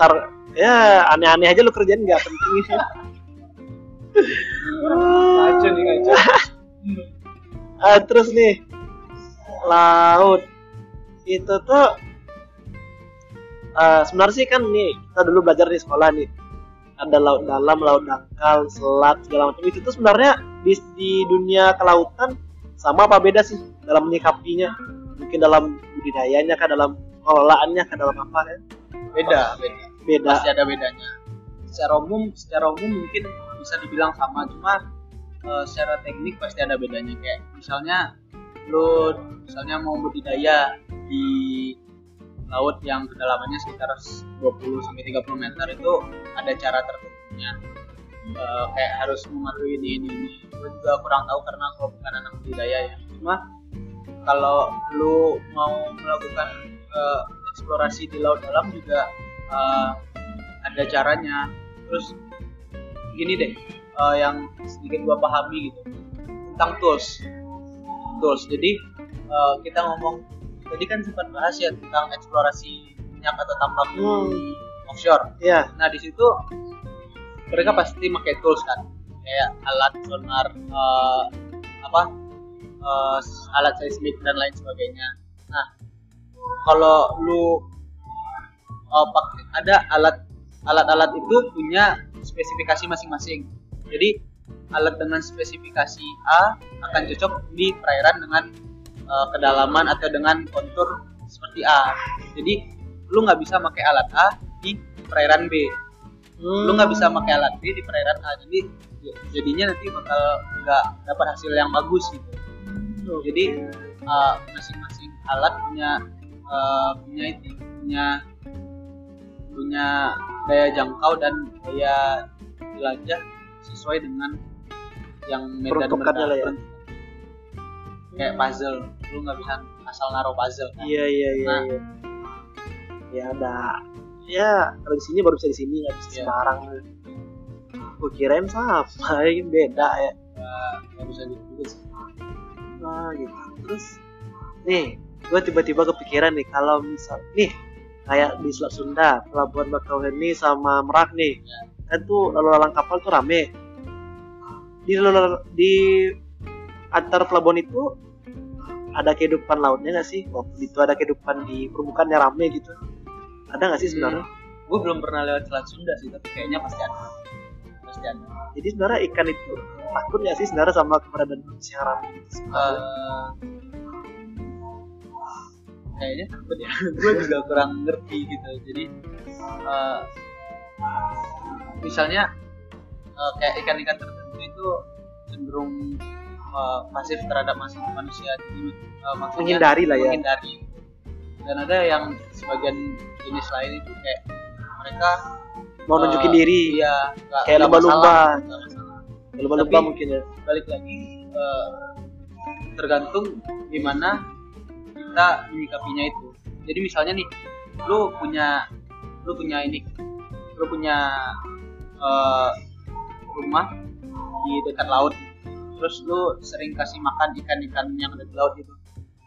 Speaker 1: ntar ya aneh-aneh aja lu kerjain nggak penting.
Speaker 2: Ngaco nih
Speaker 1: Ah, terus nih laut. Itu tuh eh, sebenarnya sih kan nih kita dulu belajar di sekolah nih. Ada laut dalam laut dangkal selat segala macam. Itu tuh sebenarnya di, di dunia kelautan sama apa beda sih dalam menyikapinya? Mungkin dalam budidayanya kan dalam pengelolaannya kan dalam apa kan
Speaker 2: beda beda.
Speaker 1: Beda.
Speaker 2: Pasti ada bedanya. Secara umum secara umum mungkin bisa dibilang sama cuma eh, secara teknik pasti ada bedanya kayak misalnya lu misalnya mau budidaya di laut yang kedalamannya sekitar 20 sampai 30 meter itu ada cara tertentunya. Eh, kayak harus mematuhi ini ini ini. Gue juga kurang tahu karena gue bukan anak budidaya ya. Cuma kalau lu mau melakukan eh, eksplorasi di laut dalam juga eh, ada caranya. Terus gini deh eh, yang sedikit gua pahami gitu. Tentang tools. Tools. Jadi eh, kita ngomong tadi kan sempat bahas ya tentang eksplorasi minyak atau tambang
Speaker 1: Hmm.
Speaker 2: offshore.
Speaker 1: Ya
Speaker 2: nah di situ mereka pasti pakai tools kan. Kayak alat sonar eh, apa eh, alat seismik dan lain sebagainya. Nah kalau lu eh, pakai ada alat alat-alat itu punya spesifikasi masing-masing jadi alat dengan spesifikasi A akan cocok di perairan dengan eh, kedalaman atau dengan kontur seperti A. Jadi lu nggak bisa pakai alat A di perairan B. Lu nggak bisa pakai alat B di perairan A. Jadi jadinya nanti bakal nggak dapat hasil yang bagus gitu. Jadi uh, masing-masing alat punya uh, punya itu punya punya daya jangkau dan daya jelajah sesuai dengan yang medan
Speaker 1: lah ya.
Speaker 2: kayak puzzle lu nggak bisa asal naruh puzzle kan?
Speaker 1: iya iya iya
Speaker 2: Nah.
Speaker 1: iya. ya ada ya kalau di sini baru bisa di sini nggak bisa
Speaker 2: Iya.
Speaker 1: sembarang gue kirain sama ini beda ya
Speaker 2: Nggak- bisa gitu juga sih
Speaker 1: nah gitu terus nih gue tiba-tiba kepikiran nih kalau misal nih kayak di Selat Sunda Pelabuhan Bakauheni sama Merak nih
Speaker 2: Ya.
Speaker 1: Kan tuh lalu lalang kapal tuh rame. Di lalu- di antar pelabuhan itu ada kehidupan lautnya nggak sih? Waktu itu ada kehidupan di permukaannya rame gitu. Ada nggak sih sebenarnya?
Speaker 2: Gue belum pernah lewat Selat Sunda sih tapi kayaknya pasti ada. Pasti ada.
Speaker 1: Jadi sebenarnya ikan itu takut nggak sih sebenarnya sama keberadaan manusia rame gitu?
Speaker 2: Eh, kayaknya takut ya. Gue juga kurang ngerti gitu. Jadi eh, misalnya eh, kayak ikan-ikan tertentu itu cenderung eh, pasif terhadap mas- manusia. Jadi eh, maksudnya
Speaker 1: menghindari lah ya.
Speaker 2: menghindari. Dan ada yang sebagian jenis lain itu kayak mereka
Speaker 1: mau nunjukin
Speaker 2: eh,
Speaker 1: diri.
Speaker 2: iya nggak-
Speaker 1: Kayak lumba-lumba.
Speaker 2: masalah, masalah.
Speaker 1: lumba-lumba mungkin ya.
Speaker 2: balik lagi eh, tergantung gimana kita menyikapinya itu. Jadi misalnya nih lu punya lu punya ini lu punya eh, rumah di dekat laut. Terus lu sering kasih makan ikan-ikan yang ada di laut itu?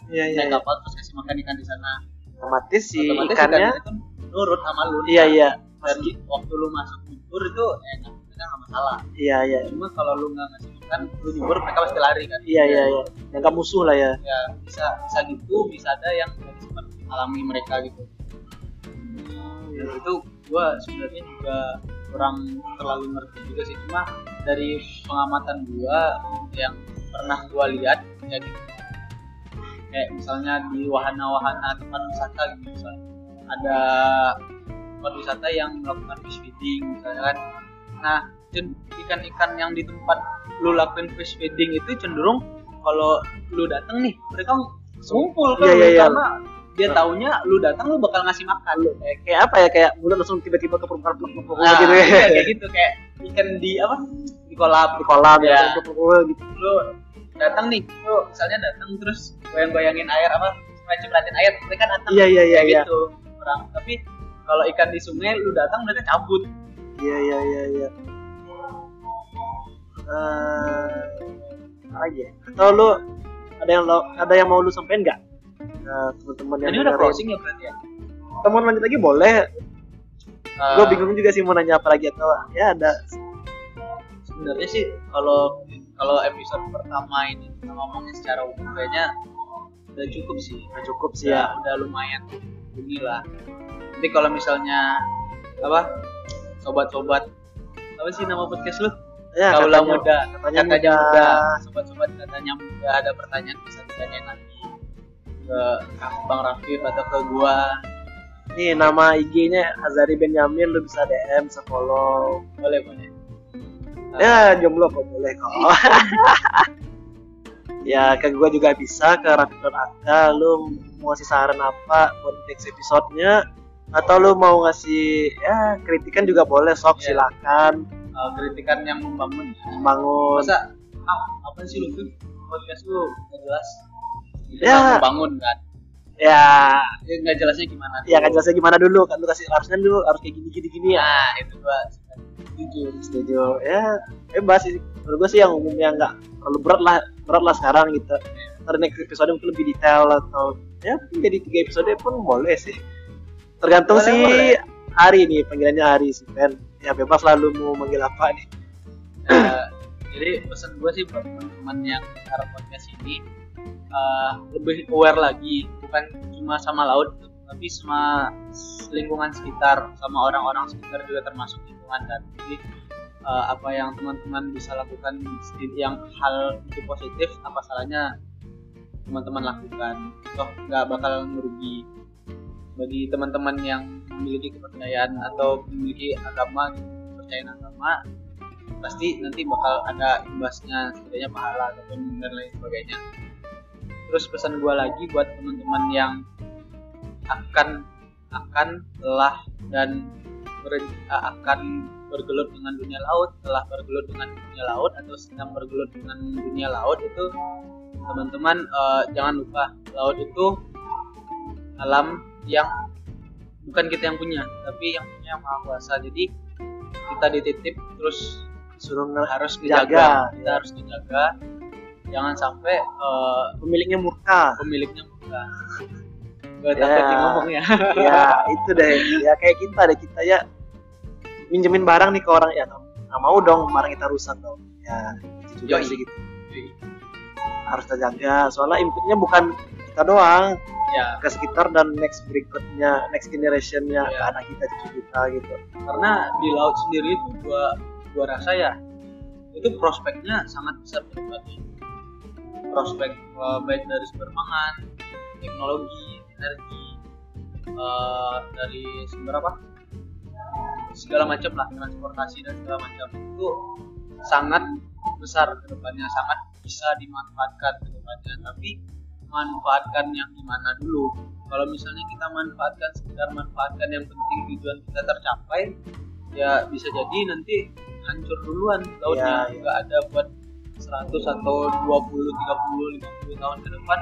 Speaker 1: Iya iya
Speaker 2: naik
Speaker 1: iya.
Speaker 2: kapal terus kasih makan ikan di sana.
Speaker 1: Otomatis si
Speaker 2: otomatis
Speaker 1: ikannya
Speaker 2: ikan itu nurut sama lu.
Speaker 1: Iya iya.
Speaker 2: Dan waktu lu masuk nyebur itu enak mereka nggak masalah.
Speaker 1: Iya iya.
Speaker 2: Cuma kalau lu nggak ngasih makan lu nyebur mereka pasti lari kan?
Speaker 1: Iya iya iya. Yang gak musuh lah ya.
Speaker 2: Ya bisa bisa gitu bisa ada yang sempat alami mereka gitu.
Speaker 1: Iya.
Speaker 2: dan itu gua sebenarnya juga kurang terlalu ngerti juga sih. Cuma dari pengamatan gua yang pernah gua lihat ya gitu. Kayak misalnya di wahana-wahana tempat wisata gitu misalnya. Ada tempat wisata yang melakukan fish feeding misalnya kan. Nah ikan-ikan yang di tempat lu lakuin fish feeding itu cenderung kalau lu datang nih mereka ngumpul kan
Speaker 1: Iya, iya, iya.
Speaker 2: karena dia taunya lu datang lu bakal ngasih makan.
Speaker 1: Kayak, kayak apa ya kayak mulut langsung tiba-tiba ke permukaan peluk peluk
Speaker 2: nah,
Speaker 1: gitu ya.
Speaker 2: iya, kayak gitu kayak ikan di apa? Di kolam.
Speaker 1: Di kolam ya.
Speaker 2: Ya.
Speaker 1: gitu.
Speaker 2: Lu datang nih lu misalnya datang terus goyang-goyangin air apa cipratin air mereka datang
Speaker 1: iya iya iya iya.
Speaker 2: gitu. Orang tapi kalau ikan di sungai lu datang mereka cabut.
Speaker 1: Iya iya iya iya. Eh, apa lagi ya? Atau lu ada yang lo ada yang mau lu sampein nggak ke teman-teman yang
Speaker 2: ini udah closing ya berarti ya?
Speaker 1: Mau lanjut lagi boleh.
Speaker 2: Eh,
Speaker 1: gue bingung juga sih mau nanya apa lagi atau ya ada.
Speaker 2: Sebenarnya sih kalau kalau episode pertama ini kita ngomongin secara umum kayaknya udah cukup sih.
Speaker 1: Udah cukup sih ya.
Speaker 2: udah lumayan inilah tapi kalau misalnya apa? Sobat-sobat apa sih nama podcast lu?
Speaker 1: Ya
Speaker 2: Kaulah
Speaker 1: katanya-
Speaker 2: muda.
Speaker 1: katanya
Speaker 2: katanya
Speaker 1: muda.
Speaker 2: sobat-sobat katanya muda. Ada pertanyaan bisa ditanyain nanti ke Bang Rafif atau ke gua.
Speaker 1: Nih nama IG-nya Azari Benyamin lu bisa DM bisa follow
Speaker 2: boleh boleh.
Speaker 1: Ya jomblo kok boleh kok. Ya ke gua juga bisa ke Raffi.ak lu mau ngasih saran apa buat next episode-nya? Atau lu mau ngasih ya kritikan juga boleh sok
Speaker 2: Iya.
Speaker 1: silakan.
Speaker 2: Uh, kritikan yang membangun
Speaker 1: membangun.
Speaker 2: Masa ah apa sih lu podcast lu nggak jelas itu
Speaker 1: Ya.
Speaker 2: nggak membangun kan?
Speaker 1: Ya.
Speaker 2: Ya nggak jelasnya gimana
Speaker 1: ya kan jelasnya gimana dulu kan lu kasih harusnya dulu harus kayak gini gini gini ya.
Speaker 2: Nah itu gua setuju.
Speaker 1: Setuju ya bebas sih. Menurut gue sih yang umumnya nggak terlalu berat lah berat lah sekarang gitu. Ntar next episode mungkin lebih detail atau ya jadi tiga episode pun boleh sih. Tergantung
Speaker 2: Boleh,
Speaker 1: sih
Speaker 2: boleh.
Speaker 1: hari nih panggilannya hari sih Ben. Ya bebas lah lu mau manggil apa nih.
Speaker 2: Eh, jadi pesan gue sih buat teman-teman yang dengar podcast ini eh, lebih aware lagi bukan cuma sama laut tapi sama lingkungan sekitar sama orang-orang sekitar juga termasuk lingkungan dan jadi eh, apa yang teman-teman bisa lakukan yang hal itu positif apa salahnya teman-teman lakukan. Toh nggak bakal merugi bagi teman-teman yang memiliki kepercayaan atau memiliki agama kepercayaan agama pasti nanti bakal ada imbasnya setidaknya pahala ataupun dan lain sebagainya terus pesan gua lagi buat teman-teman yang akan akan telah dan ber- akan bergelut dengan dunia laut telah bergelut dengan dunia laut atau sedang bergelut dengan dunia laut itu teman-teman eh, jangan lupa laut itu alam yang bukan kita yang punya tapi yang punya yang maha kuasa. Jadi kita dititip terus
Speaker 1: suruh
Speaker 2: harus
Speaker 1: Jaga,
Speaker 2: dijaga. Kita
Speaker 1: ya.
Speaker 2: harus dijaga jangan sampai eh,
Speaker 1: pemiliknya murka.
Speaker 2: pemiliknya buka gue
Speaker 1: Ya.
Speaker 2: takut nih ngomong ya.
Speaker 1: Ya itu deh. Ya kayak kita deh kita ya minjemin barang nih ke orang. Ya nggak mau dong barang kita rusak dong ya itu juga
Speaker 2: Yoi.
Speaker 1: sih gitu. Harus terjaga soalnya inputnya bukan kita doang.
Speaker 2: Ya
Speaker 1: ke sekitar dan next berikutnya next generationnya
Speaker 2: Iya.
Speaker 1: ke anak kita cucu kita gitu.
Speaker 2: Karena di laut sendiri itu gua gua rasa ya itu prospeknya sangat besar depannya prospek eh, baik dari sumber pangan teknologi energi eh, dari sumber apa? Segala macam lah transportasi dan segala macam itu sangat besar ke depannya sangat bisa dimanfaatkan ke depannya. Tapi manfaatkan yang gimana dulu? Kalau misalnya kita manfaatkan sekedar manfaatkan yang penting tujuan kita tercapai ya bisa jadi nanti hancur duluan. Lautnya
Speaker 1: Iya, iya.
Speaker 2: nggak ada buat 100 atau 20 30 50 tahun ke depan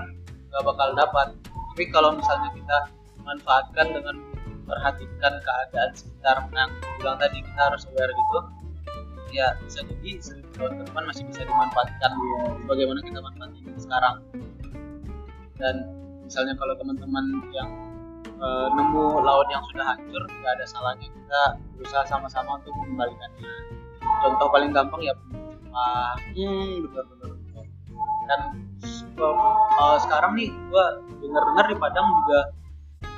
Speaker 2: nggak bakal dapat. Tapi kalau misalnya kita manfaatkan dengan perhatikan keadaan sekitar yang bilang tadi kita harus aware gitu ya bisa jadi seribu tahun ke depan masih bisa dimanfaatkan. Bagaimana kita manfaatin sekarang. Dan misalnya kalau teman-teman yang eh, nemu laut yang sudah hancur nggak ada salahnya kita berusaha sama-sama untuk mengembalikannya. Contoh paling gampang ya uh,
Speaker 1: hmm benar-benar
Speaker 2: dan eh, sekarang nih gua dengar-dengar di Padang juga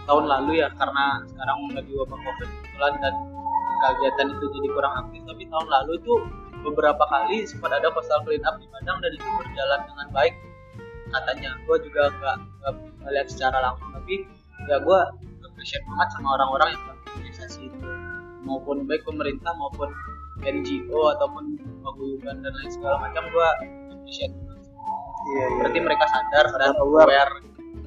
Speaker 2: tahun lalu ya karena sekarang lagi wabah covid kebetulan dan kegiatan itu jadi kurang aktif. Tapi tahun lalu itu beberapa kali sempat ada coastal clean up di Padang dan itu berjalan dengan baik. Katanya gue juga nggak melihat secara langsung tapi ya gue appreciate banget sama orang-orang yang melakukan organisasi itu. Maupun baik pemerintah maupun NGO ataupun paguyuban dan lain segala macam gue appreciate
Speaker 1: iya iya.
Speaker 2: Berarti mereka sadar dan
Speaker 1: aware.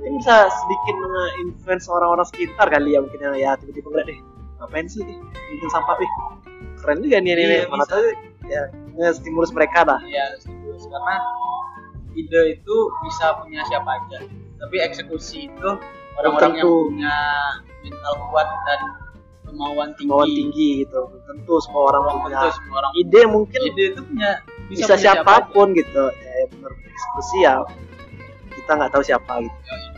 Speaker 1: ini bisa sedikit nge-influence orang-orang sekitar kali ya mungkin yang ya tiba-tiba ngeliat deh ngapain sih nih bikin sampah nih keren juga nih ini
Speaker 2: Iya,
Speaker 1: mana tahu ya nge-stimulus mereka dah
Speaker 2: ya setuju karena ide itu bisa punya siapa aja. Tapi eksekusi itu orang-orang yang punya mental kuat dan kemauan tinggi
Speaker 1: kemauan tinggi gitu tentu semua orang punya
Speaker 2: tentu semua orang
Speaker 1: ide mungkin
Speaker 2: ide itu punya
Speaker 1: bisa,
Speaker 2: punya siapa
Speaker 1: siapa pun gitu ya ya benar eksekusi ya kita nggak tahu siapa gitu
Speaker 2: aja.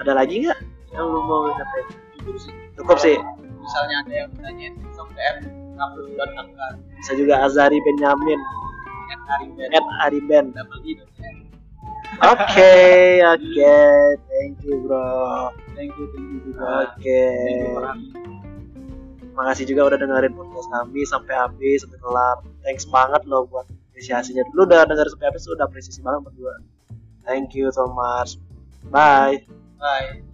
Speaker 1: ada lagi nggak yang lu mau nyampaikan
Speaker 2: Cukup sih.
Speaker 1: cukup sih
Speaker 2: misalnya ada yang nanyain sok DM kampus.angka
Speaker 1: Bisa juga Azari Benyamin
Speaker 2: at Ariben
Speaker 1: at Ariben.
Speaker 2: double i N.
Speaker 1: Oke, oke. Thank you, bro.
Speaker 2: Thank you thank you juga
Speaker 1: Oke.
Speaker 2: me.
Speaker 1: Makasih juga udah dengerin podcast kami sampai habis, sampai kelar. Thanks banget loh buat apresiasinya. Lu udah denger sampai habis, udah apresiasi banget berdua. Thank you so much. Bye.
Speaker 2: bye